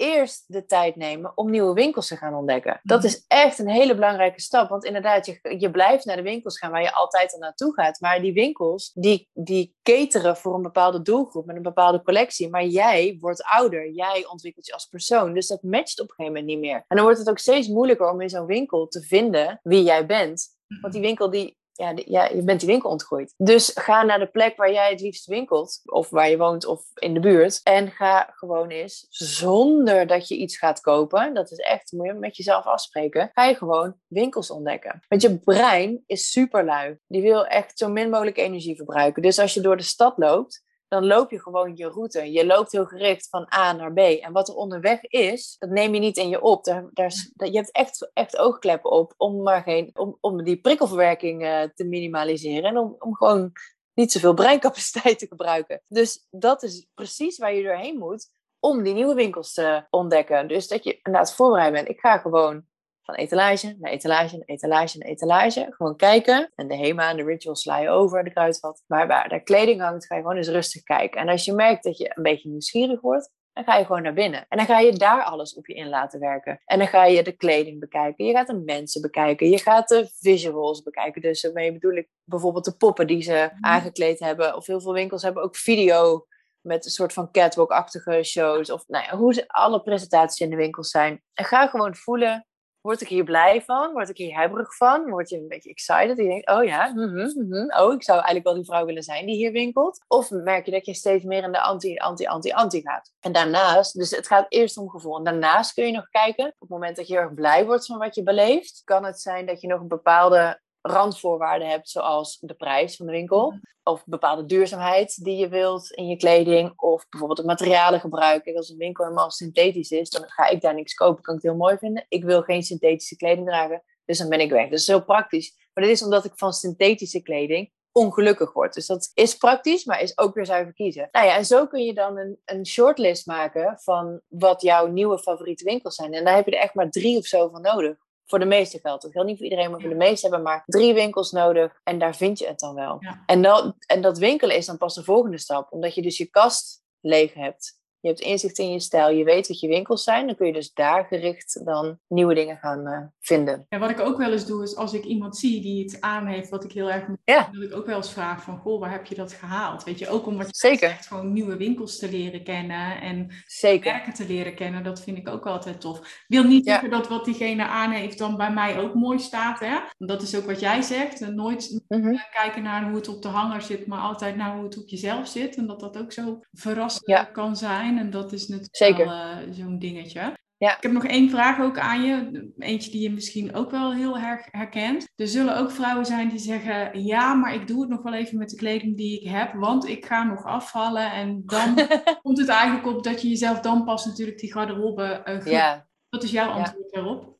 eerst de tijd nemen om nieuwe winkels te gaan ontdekken. Dat mhm. is echt een hele belangrijke stap. Want inderdaad, je, je blijft naar de winkels gaan waar je altijd al naartoe gaat. Maar die winkels, die, die cateren voor een bepaalde doelgroep met een bepaalde collectie. Maar jij wordt ouder. Jij ontwikkelt je als persoon. Dus dat matcht op een gegeven moment niet meer. En dan wordt het ook steeds moeilijker om in zo'n winkel te vinden wie jij bent. Want die winkel die, ja, ja, je bent die winkel ontgroeid. Dus ga naar de plek waar jij het liefst winkelt, of waar je woont, of in de buurt. En ga gewoon eens, zonder dat je iets gaat kopen, dat is echt, moet je met jezelf afspreken, ga je gewoon winkels ontdekken. Want je brein is super lui. Die wil echt zo min mogelijk energie verbruiken. Dus als je door de stad loopt, dan loop je gewoon je route. Je loopt heel gericht van A naar B. En wat er onderweg is, dat neem je niet in je op. Daar, je hebt echt, echt oogkleppen op om, maar geen, om, om die prikkelverwerking uh, te minimaliseren. En om, om gewoon niet zoveel breincapaciteit te gebruiken. Dus dat is precies waar je doorheen moet om die nieuwe winkels te ontdekken. Dus dat je inderdaad voorbereid bent. Ik ga gewoon van etalage naar etalage naar etalage naar etalage. Gewoon kijken. En de HEMA en de rituals sla je over, de kruidvat. Maar waar de kleding hangt, ga je gewoon eens rustig kijken. En als je merkt dat je een beetje nieuwsgierig wordt, dan ga je gewoon naar binnen. En dan ga je daar alles op je in laten werken. En dan ga je de kleding bekijken. Je gaat de mensen bekijken. Je gaat de visuals bekijken. Dus daarmee bedoel ik bijvoorbeeld de poppen die ze mhm. aangekleed hebben. Of heel veel winkels hebben ook video met een soort van catwalk-achtige shows. Of nou ja, hoe ze alle presentaties in de winkels zijn. En ga gewoon voelen Word ik hier blij van? Word ik hier hebberig van? Word je een beetje excited? Je denkt, oh ja, mm -hmm, oh, ik zou eigenlijk wel die vrouw willen zijn die hier winkelt. Of merk je dat je steeds meer in de anti, anti, anti, anti gaat. En daarnaast, dus het gaat eerst om gevoel. En daarnaast kun je nog kijken, op het moment dat je heel erg blij wordt van wat je beleeft, kan het zijn dat je nog een bepaalde randvoorwaarden hebt, zoals de prijs van de winkel, of bepaalde duurzaamheid die je wilt in je kleding, of bijvoorbeeld het materialen gebruiken. Als een winkel helemaal synthetisch is, dan ga ik daar niks kopen, kan ik het heel mooi vinden. Ik wil geen synthetische kleding dragen, dus dan ben ik weg. Dat is heel praktisch. Maar dat is omdat ik van synthetische kleding ongelukkig word. Dus dat is praktisch, maar is ook weer zuiver kiezen. Nou ja, en zo kun je dan een, een shortlist maken van wat jouw nieuwe favoriete winkels zijn. En daar heb je er echt maar drie of zo van nodig. Voor de meeste geldt. Dat geldt niet voor iedereen, maar voor de meeste hebben maar drie winkels nodig. En daar vind je het dan wel. En, dan, en dat winkelen is dan pas de volgende stap. Omdat je dus je kast leeg hebt je hebt inzicht in je stijl, je weet wat je winkels zijn, dan kun je dus daar gericht dan nieuwe dingen gaan uh, vinden. En wat ik ook wel eens doe, is als ik iemand zie die het aan heeft wat ik heel erg moet ja. dat ik ook wel eens vraag van, goh, waar heb je dat gehaald? Weet je, ook om wat je Zeker. Zegt, gewoon nieuwe winkels te leren kennen en Zeker. merken te leren kennen, dat vind ik ook altijd tof. wil niet zeggen dat wat diegene aan heeft dan bij mij ook mooi staat, hè? Dat is ook wat jij zegt, nooit mhm. kijken naar hoe het op de hanger zit, maar altijd naar hoe het op jezelf zit en dat dat ook zo verrassend kan zijn. En dat is natuurlijk wel uh, zo'n dingetje. Ja. Ik heb nog één vraag ook aan je. Eentje die je misschien ook wel heel herkent. Er zullen ook vrouwen zijn die zeggen: Ja, maar ik doe het nog wel even met de kleding die ik heb, want ik ga nog afvallen. En dan komt het eigenlijk op dat je jezelf dan pas natuurlijk die garderobe uh, ja. Wat is jouw antwoord daarop?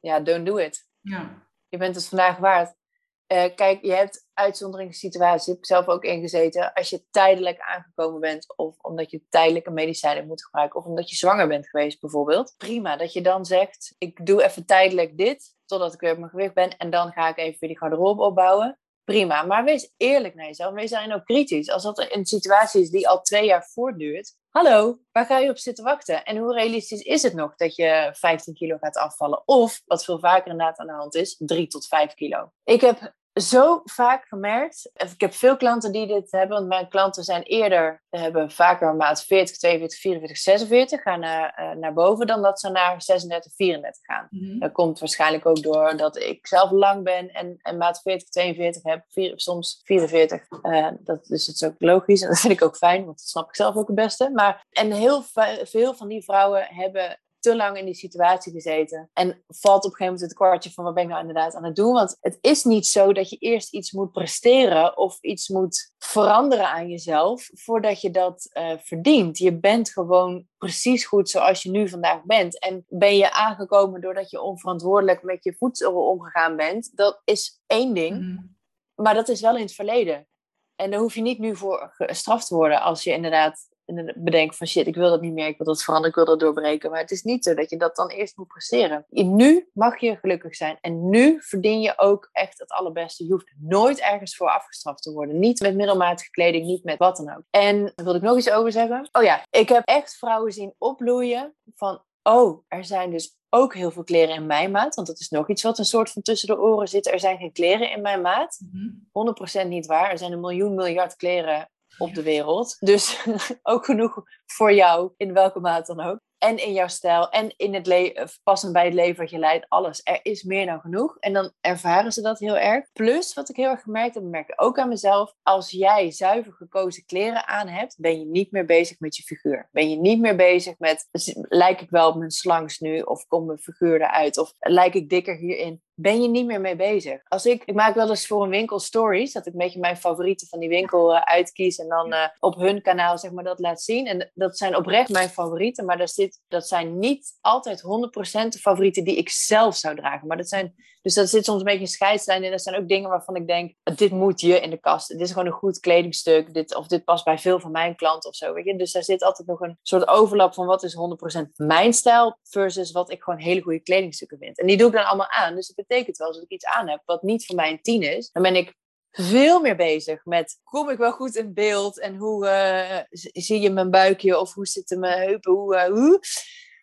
Ja, don't do it. Ja. Je bent het vandaag waard. Uh, kijk, je hebt uitzonderingssituaties, heb ik zelf ook ingezeten. Als je tijdelijk aangekomen bent, of omdat je tijdelijke medicijnen moet gebruiken, of omdat je zwanger bent geweest bijvoorbeeld. Prima, dat je dan zegt, ik doe even tijdelijk dit, totdat ik weer op mijn gewicht ben, en dan ga ik even weer die garderobe opbouwen. Prima, maar wees eerlijk naar jezelf. Wees daarin ook kritisch. Als dat een situatie is die al twee jaar voortduurt, hallo, waar ga je op zitten wachten? En hoe realistisch is het nog dat je 15 kilo gaat afvallen? Of, wat veel vaker inderdaad aan de hand is, 3 tot 5 kilo. Ik heb zo vaak gemerkt. Ik heb veel klanten die dit hebben, want mijn klanten zijn eerder, hebben vaker maat 40, 42, 44, 46, gaan naar, uh, naar boven dan dat ze naar 36, 34 gaan. Mm Dat komt waarschijnlijk ook door dat ik zelf lang ben en, en maat 40, 42 heb, vier, soms 44. Uh, eh, dat, dus het is ook logisch en dat vind ik ook fijn, want dat snap ik zelf ook het beste. Maar, en heel veel van die vrouwen hebben te lang in die situatie gezeten. En valt op een gegeven moment het kwartje van wat ben ik nou inderdaad aan het doen? Want het is niet zo dat je eerst iets moet presteren of iets moet veranderen aan jezelf voordat je dat uh, verdient. Je bent gewoon precies goed zoals je nu vandaag bent. En ben je aangekomen doordat je onverantwoordelijk met je voedsel omgegaan bent? Dat is één ding. Mhm. Maar dat is wel in het verleden. En daar hoef je niet nu voor gestraft te worden als je inderdaad bedenken van shit, ik wil dat niet meer, ik wil dat veranderen, ik wil dat doorbreken. Maar het is niet zo dat je dat dan eerst moet presteren. Nu mag je gelukkig zijn en nu verdien je ook echt het allerbeste. Je hoeft nooit ergens voor afgestraft te worden. Niet met middelmatige kleding, niet met wat dan ook. En daar wil ik nog iets over zeggen. Oh ja, ik heb echt vrouwen zien opbloeien van, oh, er zijn dus ook heel veel kleren in mijn maat. Want dat is nog iets wat een soort van tussen de oren zit. Er zijn geen kleren in mijn maat. 100% niet waar. Er zijn een miljoen miljard kleren op de wereld. Dus ook genoeg voor jou, in welke maat dan ook en in jouw stijl en in het leven, passend bij het leven wat je leidt, alles. Er is meer dan genoeg. En dan ervaren ze dat heel erg. Plus, wat ik heel erg gemerkt heb, merk ik ook aan mezelf, als jij zuiver gekozen kleren aan hebt, ben je niet meer bezig met je figuur. Ben je niet meer bezig met, lijk ik wel op mijn slangs nu, of komt mijn figuur eruit, of lijk ik dikker hierin ben je niet meer mee bezig. Als ik, ik maak wel eens voor een winkel stories, dat ik een beetje mijn favorieten van die winkel uh, uitkies en dan uh, op hun kanaal zeg maar dat laat zien. En dat zijn oprecht mijn favorieten, maar daar zit, dat zijn niet altijd 100% de favorieten die ik zelf zou dragen. Maar dat zijn, dus dat zit soms een beetje een scheidslijn en dat zijn ook dingen waarvan ik denk, dit moet je in de kast. Dit is gewoon een goed kledingstuk, dit, of dit past bij veel van mijn klanten of zo. Weet je? Dus daar zit altijd nog een soort overlap van wat is 100% mijn stijl versus wat ik gewoon hele goede kledingstukken vind. En die doe ik dan allemaal aan. Dus dat betekent wel, als ik iets aan heb wat niet voor mij een tien is, dan ben ik veel meer bezig met kom ik wel goed in beeld en hoe uh, zie je mijn buikje of hoe zitten mijn heupen, hoe, uh, hoe,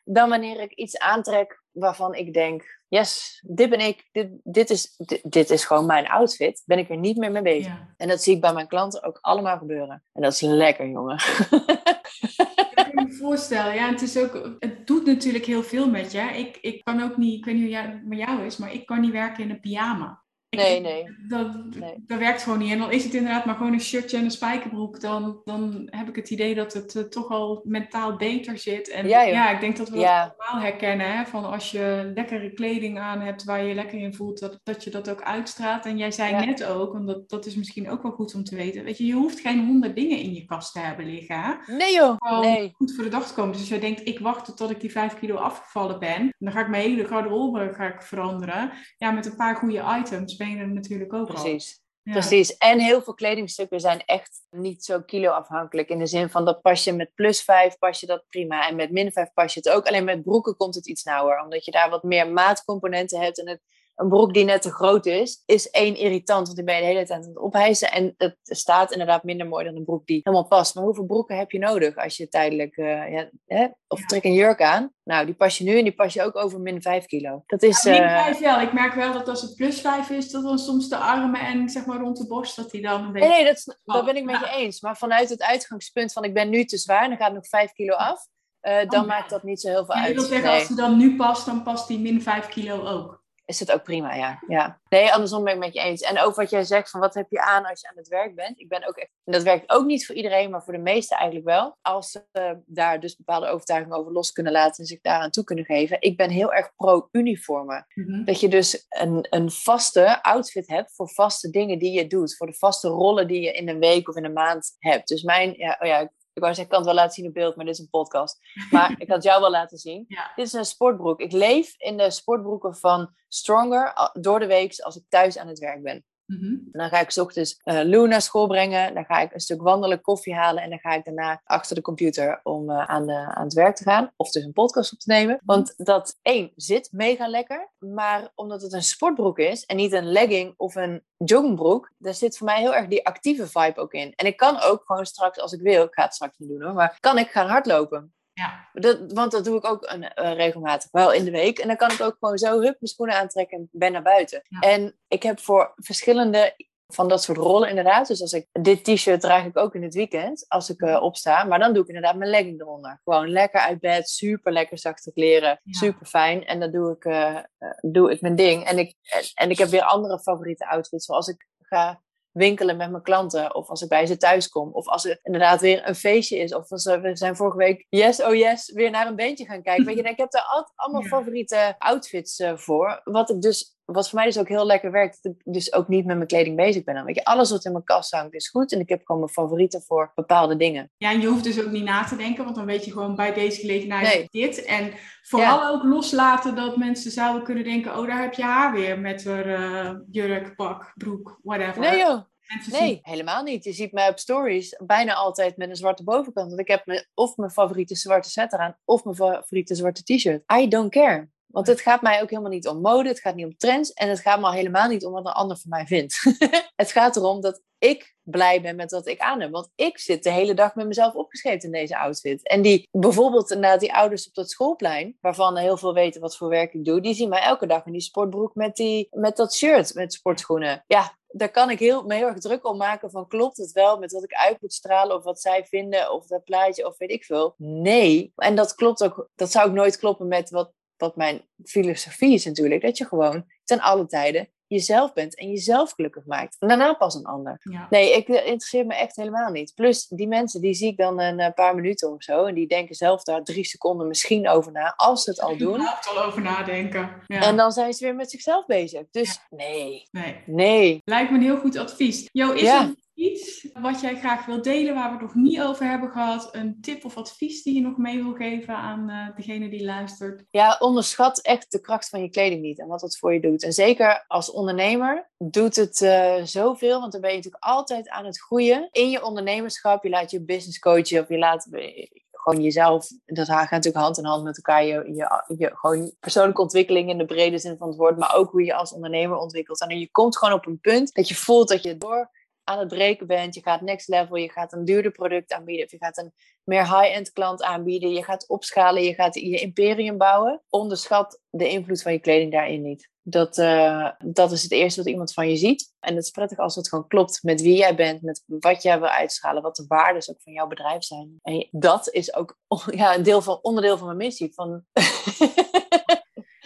dan wanneer ik iets aantrek waarvan ik denk, yes, dit ben ik, dit, dit, is, dit, is gewoon mijn outfit, ben ik er niet meer mee bezig. En dat zie ik bij mijn klanten ook allemaal gebeuren. En dat is lekker, jongen. Kan me voorstellen, ja, het is ook, het doet natuurlijk heel veel met je. Ik, ik kan ook niet, ik weet niet hoe het met jou is, maar ik kan niet werken in een pyjama. Nee, nee. Dat, Nee. dat werkt gewoon niet. En dan is het inderdaad maar gewoon een shirtje en een spijkerbroek. Dan, dan heb ik het idee dat het eh, toch al mentaal beter zit. En Ja, ja, ik denk dat we Ja. dat allemaal herkennen. Hè? Van als je lekkere kleding aan hebt waar je je lekker in voelt, dat, dat je dat ook uitstraalt. En jij zei Ja. net ook, want dat, dat is misschien ook wel goed om te weten. Weet je, je hoeft geen honderd dingen in je kast te hebben liggen. Hè? Nee joh, Gewoon nee. goed voor de dag te komen. Dus als jij denkt, ik wacht tot ik die vijf kilo afgevallen ben. Dan ga ik mijn hele garderobe ga ik veranderen. Ja, met een paar goede items ben je er natuurlijk ook al. Precies. Ja. Precies. En heel veel kledingstukken zijn echt niet zo kilo-afhankelijk. In de zin van dat pas je met plus 5 pas je dat prima. En met min 5 pas je het ook. Alleen met broeken komt het iets nauwer. Omdat je daar wat meer maatcomponenten hebt. En het, een broek die net te groot is, is één irritant. Want die ben je de hele tijd aan het ophijzen. En het staat inderdaad minder mooi dan een broek die helemaal past. Maar hoeveel broeken heb je nodig als je tijdelijk... eh, ja, hè? Of Ja. trek een jurk aan. Nou, die pas je nu en die pas je ook over min 5 kilo. Dat is... Ja, min eh, 5 wel. Ik merk wel dat als het plus 5 is, dat dan soms de armen en zeg maar rond de borst, dat die dan een beetje... Nee, nee, dat, ben ik met je eens. Maar vanuit het uitgangspunt van ik ben nu te zwaar en dan gaat nog 5 kilo af, eh, dan Oh, maakt dat niet zo heel veel Ja, uit. wil zeggen, Nee, als die dan nu past, dan past die min 5 kilo ook. Is het ook prima, ja. ja. Nee, andersom ben ik met je eens. En ook wat jij zegt van wat heb je aan als je aan het werk bent. Ik ben ook echt, en dat werkt ook niet voor iedereen, maar voor de meesten eigenlijk wel. Als ze daar dus bepaalde overtuigingen over los kunnen laten en zich daaraan toe kunnen geven. Ik ben heel erg pro-uniformen. Mhm. Dat je dus een, een vaste outfit hebt voor vaste dingen die je doet. Voor de vaste rollen die je in een week of in een maand hebt. Dus mijn, ja, oh ja, ik wou zeggen, ik kan het wel laten zien op beeld, maar dit is een podcast. Maar ik kan het jou wel laten zien. Ja. Dit is een sportbroek. Ik leef in de sportbroeken van Stronger a- door de week als ik thuis aan het werk ben. Mhm. Dan ga ik 's ochtends eh Lou naar school brengen. Dan ga ik een stuk wandelen, koffie halen. En dan ga ik daarna achter de computer om eh, aan, de, aan het werk te gaan. Of dus een podcast op te nemen. Want dat één zit mega lekker. Maar omdat het een sportbroek is en niet een legging of een joggingbroek. Daar zit voor mij heel erg die actieve vibe ook in. En ik kan ook gewoon straks als ik wil. Ik ga het straks niet doen hoor. Maar kan ik gaan hardlopen. Ja. Dat, want dat doe ik ook een, eh, regelmatig, wel in de week. En dan kan ik ook gewoon zo, hup, mijn schoenen aantrekken en ben naar buiten. Ja. En ik heb voor verschillende van dat soort rollen inderdaad. Dus als ik dit t-shirt draag ik ook in het weekend, als ik eh, opsta. Maar dan doe ik inderdaad mijn legging eronder. Gewoon lekker uit bed, super lekker zachte kleren, Ja. super fijn. En dan doe ik, eh, eh, doe ik mijn ding. En ik, en, en ik heb weer andere favoriete outfits, zoals ik ga winkelen met mijn klanten. Of als ik bij ze thuis kom. Of als er inderdaad weer een feestje is. Of als we zijn vorige week, yes, oh yes, weer naar een bandje gaan kijken. Weet je, ik heb daar altijd allemaal favoriete outfits eh, voor. Wat ik dus, wat voor mij dus ook heel lekker werkt. Dat ik dus ook niet met mijn kleding bezig ben. Dan weet je, alles wat in mijn kast hangt is goed. En ik heb gewoon mijn favorieten voor bepaalde dingen. Ja, en je hoeft dus ook niet na te denken, want dan weet je gewoon bij deze gelegenheid Nee. dit. En vooral ook loslaten dat mensen zouden kunnen denken, oh, daar heb je haar weer met haar eh, jurk, pak, broek, whatever. Nee joh, zien- nee, helemaal niet. Je ziet mij op stories bijna altijd met een zwarte bovenkant. Want ik heb me, of mijn favoriete zwarte set eraan, of mijn favoriete zwarte t-shirt. I don't care. Want het gaat mij ook helemaal niet om mode, het gaat niet om trends en het gaat me al helemaal niet om wat een ander van mij vindt. het gaat erom dat ik blij ben met wat ik aan heb. Want ik zit de hele dag met mezelf opgeschreven in deze outfit. En die bijvoorbeeld inderdaad die ouders op dat schoolplein, waarvan heel veel weten wat voor werk ik doe, die zien mij elke dag in die sportbroek met, die, met dat shirt, met sportschoenen. Ja, daar kan ik heel, me heel erg druk om maken van klopt het wel met wat ik uit moet stralen of wat zij vinden of dat plaatje of weet ik veel. Nee. En dat klopt ook, dat zou ook nooit kloppen met wat, wat mijn filosofie is natuurlijk. Dat je gewoon ten alle tijden jezelf bent en jezelf gelukkig maakt. En daarna pas een ander. Ja. Nee, ik dat interesseert me echt helemaal niet. Plus, die mensen, die zie ik dan een eh, paar minuten of zo. En die denken zelf daar drie seconden misschien over na, als ze het al doen. überhaupt al over nadenken. Ja. En dan zijn ze weer met zichzelf bezig. Dus nee, Nee. nee. Lijkt me een heel goed advies. Jo, is Ja. Iets wat jij graag wilt delen waar we het nog niet over hebben gehad? Een tip of advies die je nog mee wil geven aan eh, degene die luistert? Ja, onderschat echt de kracht van je kleding niet en wat het voor je doet. En zeker als ondernemer doet het eh, zoveel, want dan ben je natuurlijk altijd aan het groeien. In je ondernemerschap, je laat je business coachen of je laat eh, gewoon jezelf, dat gaat natuurlijk hand in hand met elkaar, je, je, je gewoon persoonlijke ontwikkeling in de brede zin van het woord, maar ook hoe je als ondernemer ontwikkelt. En je komt gewoon op een punt dat je voelt dat je door aan het breken bent, je gaat next level, je gaat een duurder product aanbieden, of je gaat een meer high-end klant aanbieden, je gaat opschalen, je gaat je imperium bouwen. Onderschat de invloed van je kleding daarin niet. Dat, eh, dat is het eerste wat iemand van je ziet. En het is prettig als het gewoon klopt met wie jij bent, met wat jij wil uitstralen, wat de waarden ook van jouw bedrijf zijn. En dat is ook ja, een deel van, onderdeel van mijn missie. Van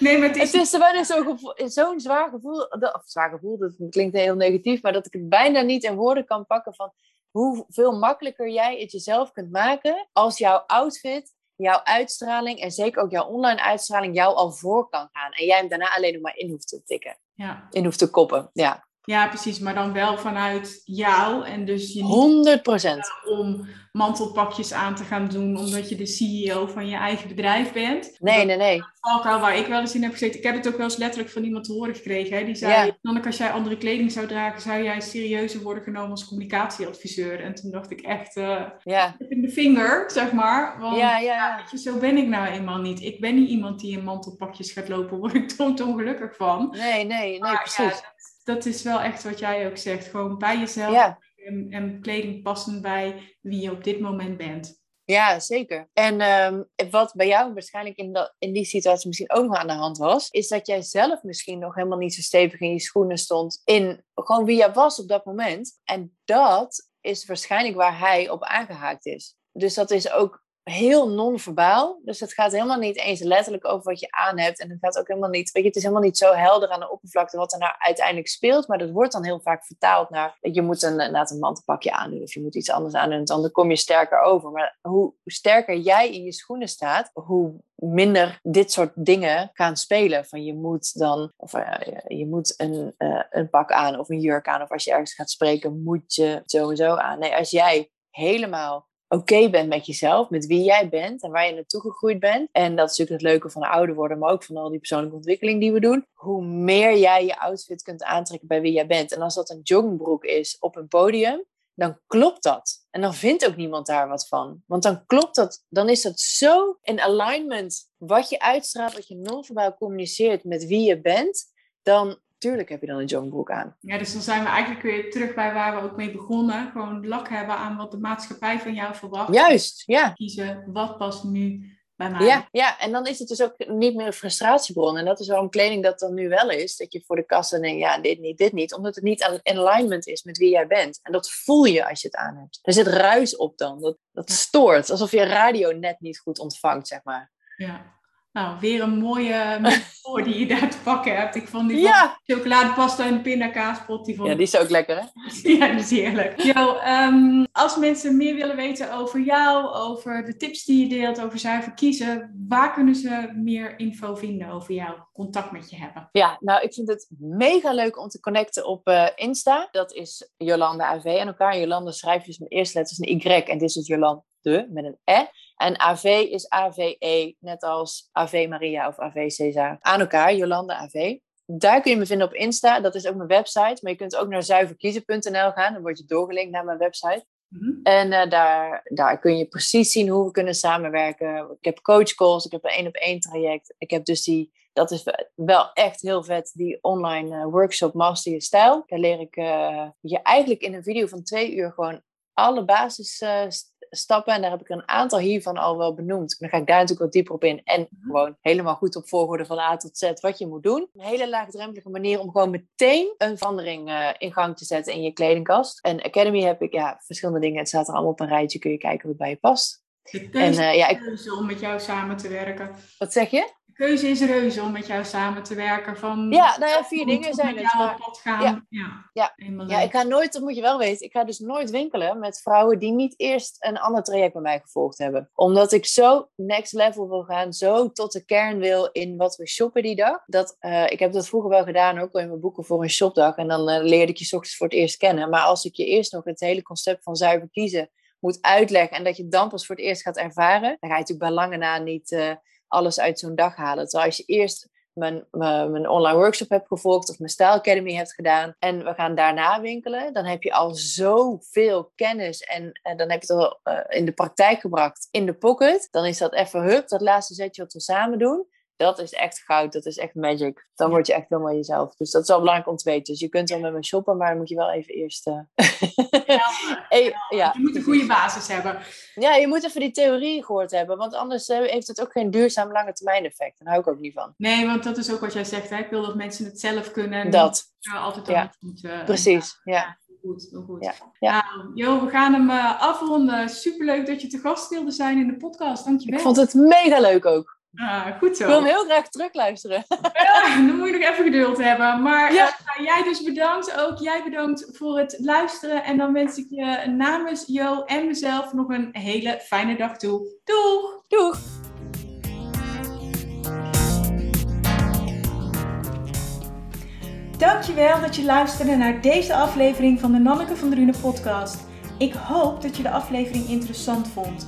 Nee, maar het Het is... is bijna zo'n zwaar gevoel, of zwaar gevoel, dat klinkt heel negatief, maar dat ik het bijna niet in woorden kan pakken van hoeveel makkelijker jij het jezelf kunt maken als jouw outfit, jouw uitstraling en zeker ook jouw online uitstraling jou al voor kan gaan. En jij hem daarna alleen nog maar in hoeft te tikken, Ja. in hoeft te koppen. Ja, ja, precies. Maar dan wel vanuit jou. En dus je niet 100 procent. om mantelpakjes aan te gaan doen omdat je de CEO van je eigen bedrijf bent. Nee, nee, nee. valkuil waar ik wel eens in heb gezeten. Ik heb het ook wel eens letterlijk van iemand te horen gekregen. Hè? Die zei. Nanneke, als jij andere kleding zou dragen, zou jij serieuzer worden genomen als communicatieadviseur. En toen dacht ik echt, Ja, in de vinger, zeg maar. Want, ja, weet je, zo ben ik nou eenmaal niet. Ik ben niet iemand die in mantelpakjes gaat lopen. Word ik ongelukkig van. Nee, nee, nee, Maar precies. dat, dat is wel echt wat jij ook zegt. Gewoon bij jezelf Ja. en, en kleding passend bij wie je op dit moment bent. Ja, zeker. En ehm, wat bij jou waarschijnlijk in, dat, in die situatie misschien ook nog aan de hand was, is dat jij zelf misschien nog helemaal niet zo stevig in je schoenen stond in gewoon wie jij was op dat moment. En dat is waarschijnlijk waar hij op aangehaakt is. Dus dat is ook heel non-verbaal. Dus het gaat helemaal niet eens letterlijk over wat je aan hebt. En het gaat ook helemaal niet, weet je, het is helemaal niet zo helder aan de oppervlakte wat er nou uiteindelijk speelt. Maar dat wordt dan heel vaak vertaald naar, je moet een, inderdaad een mantelpakje aandoen of je moet iets anders aandoen. Dan kom je sterker over. Maar hoe sterker jij in je schoenen staat, hoe minder dit soort dingen gaan spelen. Van je moet dan, of eh, je moet een, eh, een pak aan of een jurk aan. Of als je ergens gaat spreken, moet je sowieso aan. Nee, als jij helemaal oké bent met jezelf, met wie jij bent en waar je naartoe gegroeid bent. En dat is natuurlijk het leuke van ouder worden, maar ook van al die persoonlijke ontwikkeling die we doen. Hoe meer jij je outfit kunt aantrekken bij wie jij bent. En als dat een joggingbroek is op een podium, dan klopt dat. En dan vindt ook niemand daar wat van. Want dan klopt dat, dan is dat zo in alignment wat je uitstraalt, wat je non-verbaal communiceert met wie je bent, dan tuurlijk heb je dan een joggingbroek aan. Ja, dus dan zijn we eigenlijk weer terug bij waar we ook mee begonnen. Gewoon lak hebben aan wat de maatschappij van jou verwacht. Juist, ja. Kiezen wat past nu bij mij. Ja, ja, en dan is het dus ook niet meer een frustratiebron. En dat is waarom kleding dat dan nu wel is. Dat je voor de kassa denkt, ja, dit niet, dit niet. Omdat het niet aan in alignment is met wie jij bent. En dat voel je als je het aan hebt. Er zit ruis op dan. Dat, dat stoort. Alsof je radio net niet goed ontvangt, zeg maar. Ja. Nou, weer een mooie metafoor die je daar te pakken hebt. Ik vond die Ja, chocoladepasta en pindakaaspot, die vond ja die is ook lekker, hè? Ja, dat is heerlijk. Jo, ehm, als mensen meer willen weten over jou, over de tips die je deelt, over zuiver kiezen, waar kunnen ze meer info vinden over jou, contact met je hebben? Ja, nou, ik vind het mega leuk om te connecten op eh, Insta. Dat is Jolanda AV en elkaar. Jolanda schrijf je dus met eerste letters een Y en dit is Jolande met een E. En AV is AVE, net als AV Maria of AV Cesar. Aan elkaar, Jolanda AV. Daar kun je me vinden op Insta. Dat is ook mijn website. Maar je kunt ook naar zuiverkiezen.nl gaan. Dan word je doorgelinkt naar mijn website. Mhm. En eh, daar, daar kun je precies zien hoe we kunnen samenwerken. Ik heb coachcalls, ik heb een één op één traject. Ik heb dus die, dat is wel echt heel vet, die online eh, workshop Master Je Stijl. Daar leer ik eh, je eigenlijk in een video van twee uur gewoon alle basisstappen. en daar heb ik een aantal hiervan al wel benoemd. Dan ga ik daar natuurlijk wat dieper op in. En gewoon helemaal goed op volgorde van A tot Z wat je moet doen. Een hele laagdrempelige manier om gewoon meteen een verandering eh, in gang te zetten in je kledingkast. En Academy heb ik ja, verschillende dingen. Het staat er allemaal op een rijtje. Kun je kijken wat bij je past. De En keuze eh, ja, is ik, om met jou samen te werken. wat zeg je? De keuze is reuze om met jou samen te werken. Van, Ja, nou ja, vier dingen zijn het. jou maar- gaan. Ja. Ja, Ja. Ik ga nooit, dat moet je wel weten, ik ga dus nooit winkelen met vrouwen die niet eerst een ander traject bij mij gevolgd hebben. Omdat ik zo next level wil gaan, zo tot de kern wil in wat we shoppen die dag. Dat, eh, ik heb dat vroeger wel gedaan, ook al in mijn boeken voor een shopdag. En dan eh, leerde ik je ochtends voor het eerst kennen. Maar als ik je eerst nog het hele concept van zuiver kiezen moet uitleggen en dat je het dan pas voor het eerst gaat ervaren, dan ga je natuurlijk bij lange na niet eh, alles uit zo'n dag halen. Terwijl als je eerst mijn, mijn, mijn online workshop hebt gevolgd of mijn Style Academy hebt gedaan en we gaan daarna winkelen, dan heb je al zoveel kennis en, dan heb je het al eh, in de praktijk gebracht in de pocket. Dan is dat even hup, dat laatste zetje wat we samen doen. Dat is echt goud, dat is echt magic. Dan word je echt helemaal jezelf. Dus dat is wel belangrijk om te weten. Dus je kunt wel met me shoppen, maar dan moet je wel even eerst... eh, Eh, ja, je moet een goede basis hebben. ja, je moet even die theorie gehoord hebben, want anders eh, heeft het ook geen duurzaam lange termijn effect. Daar hou ik ook niet van. Nee, want dat is ook wat jij zegt. Hè? Ik wil dat mensen het zelf kunnen. En Dat, niet, uh, altijd Ja. precies. Ja. Goed, heel goed. Ja, ja. Nou, Jo, we gaan hem eh, afronden. Superleuk dat je te gast wilde zijn in de podcast. Dankjewel. Ik vond het mega leuk ook. Ah, goed zo. Ik wil hem heel graag terugluisteren. Ja, dan moet je nog even geduld hebben. Maar ja. uh, jij dus bedankt ook. Jij bedankt voor het luisteren. En dan wens ik je namens Jo en mezelf nog een hele fijne dag toe. Doeg! Doeg! Dankjewel dat je luisterde naar deze aflevering van de Nanneke van Drunen podcast. Ik hoop dat je de aflevering interessant vond.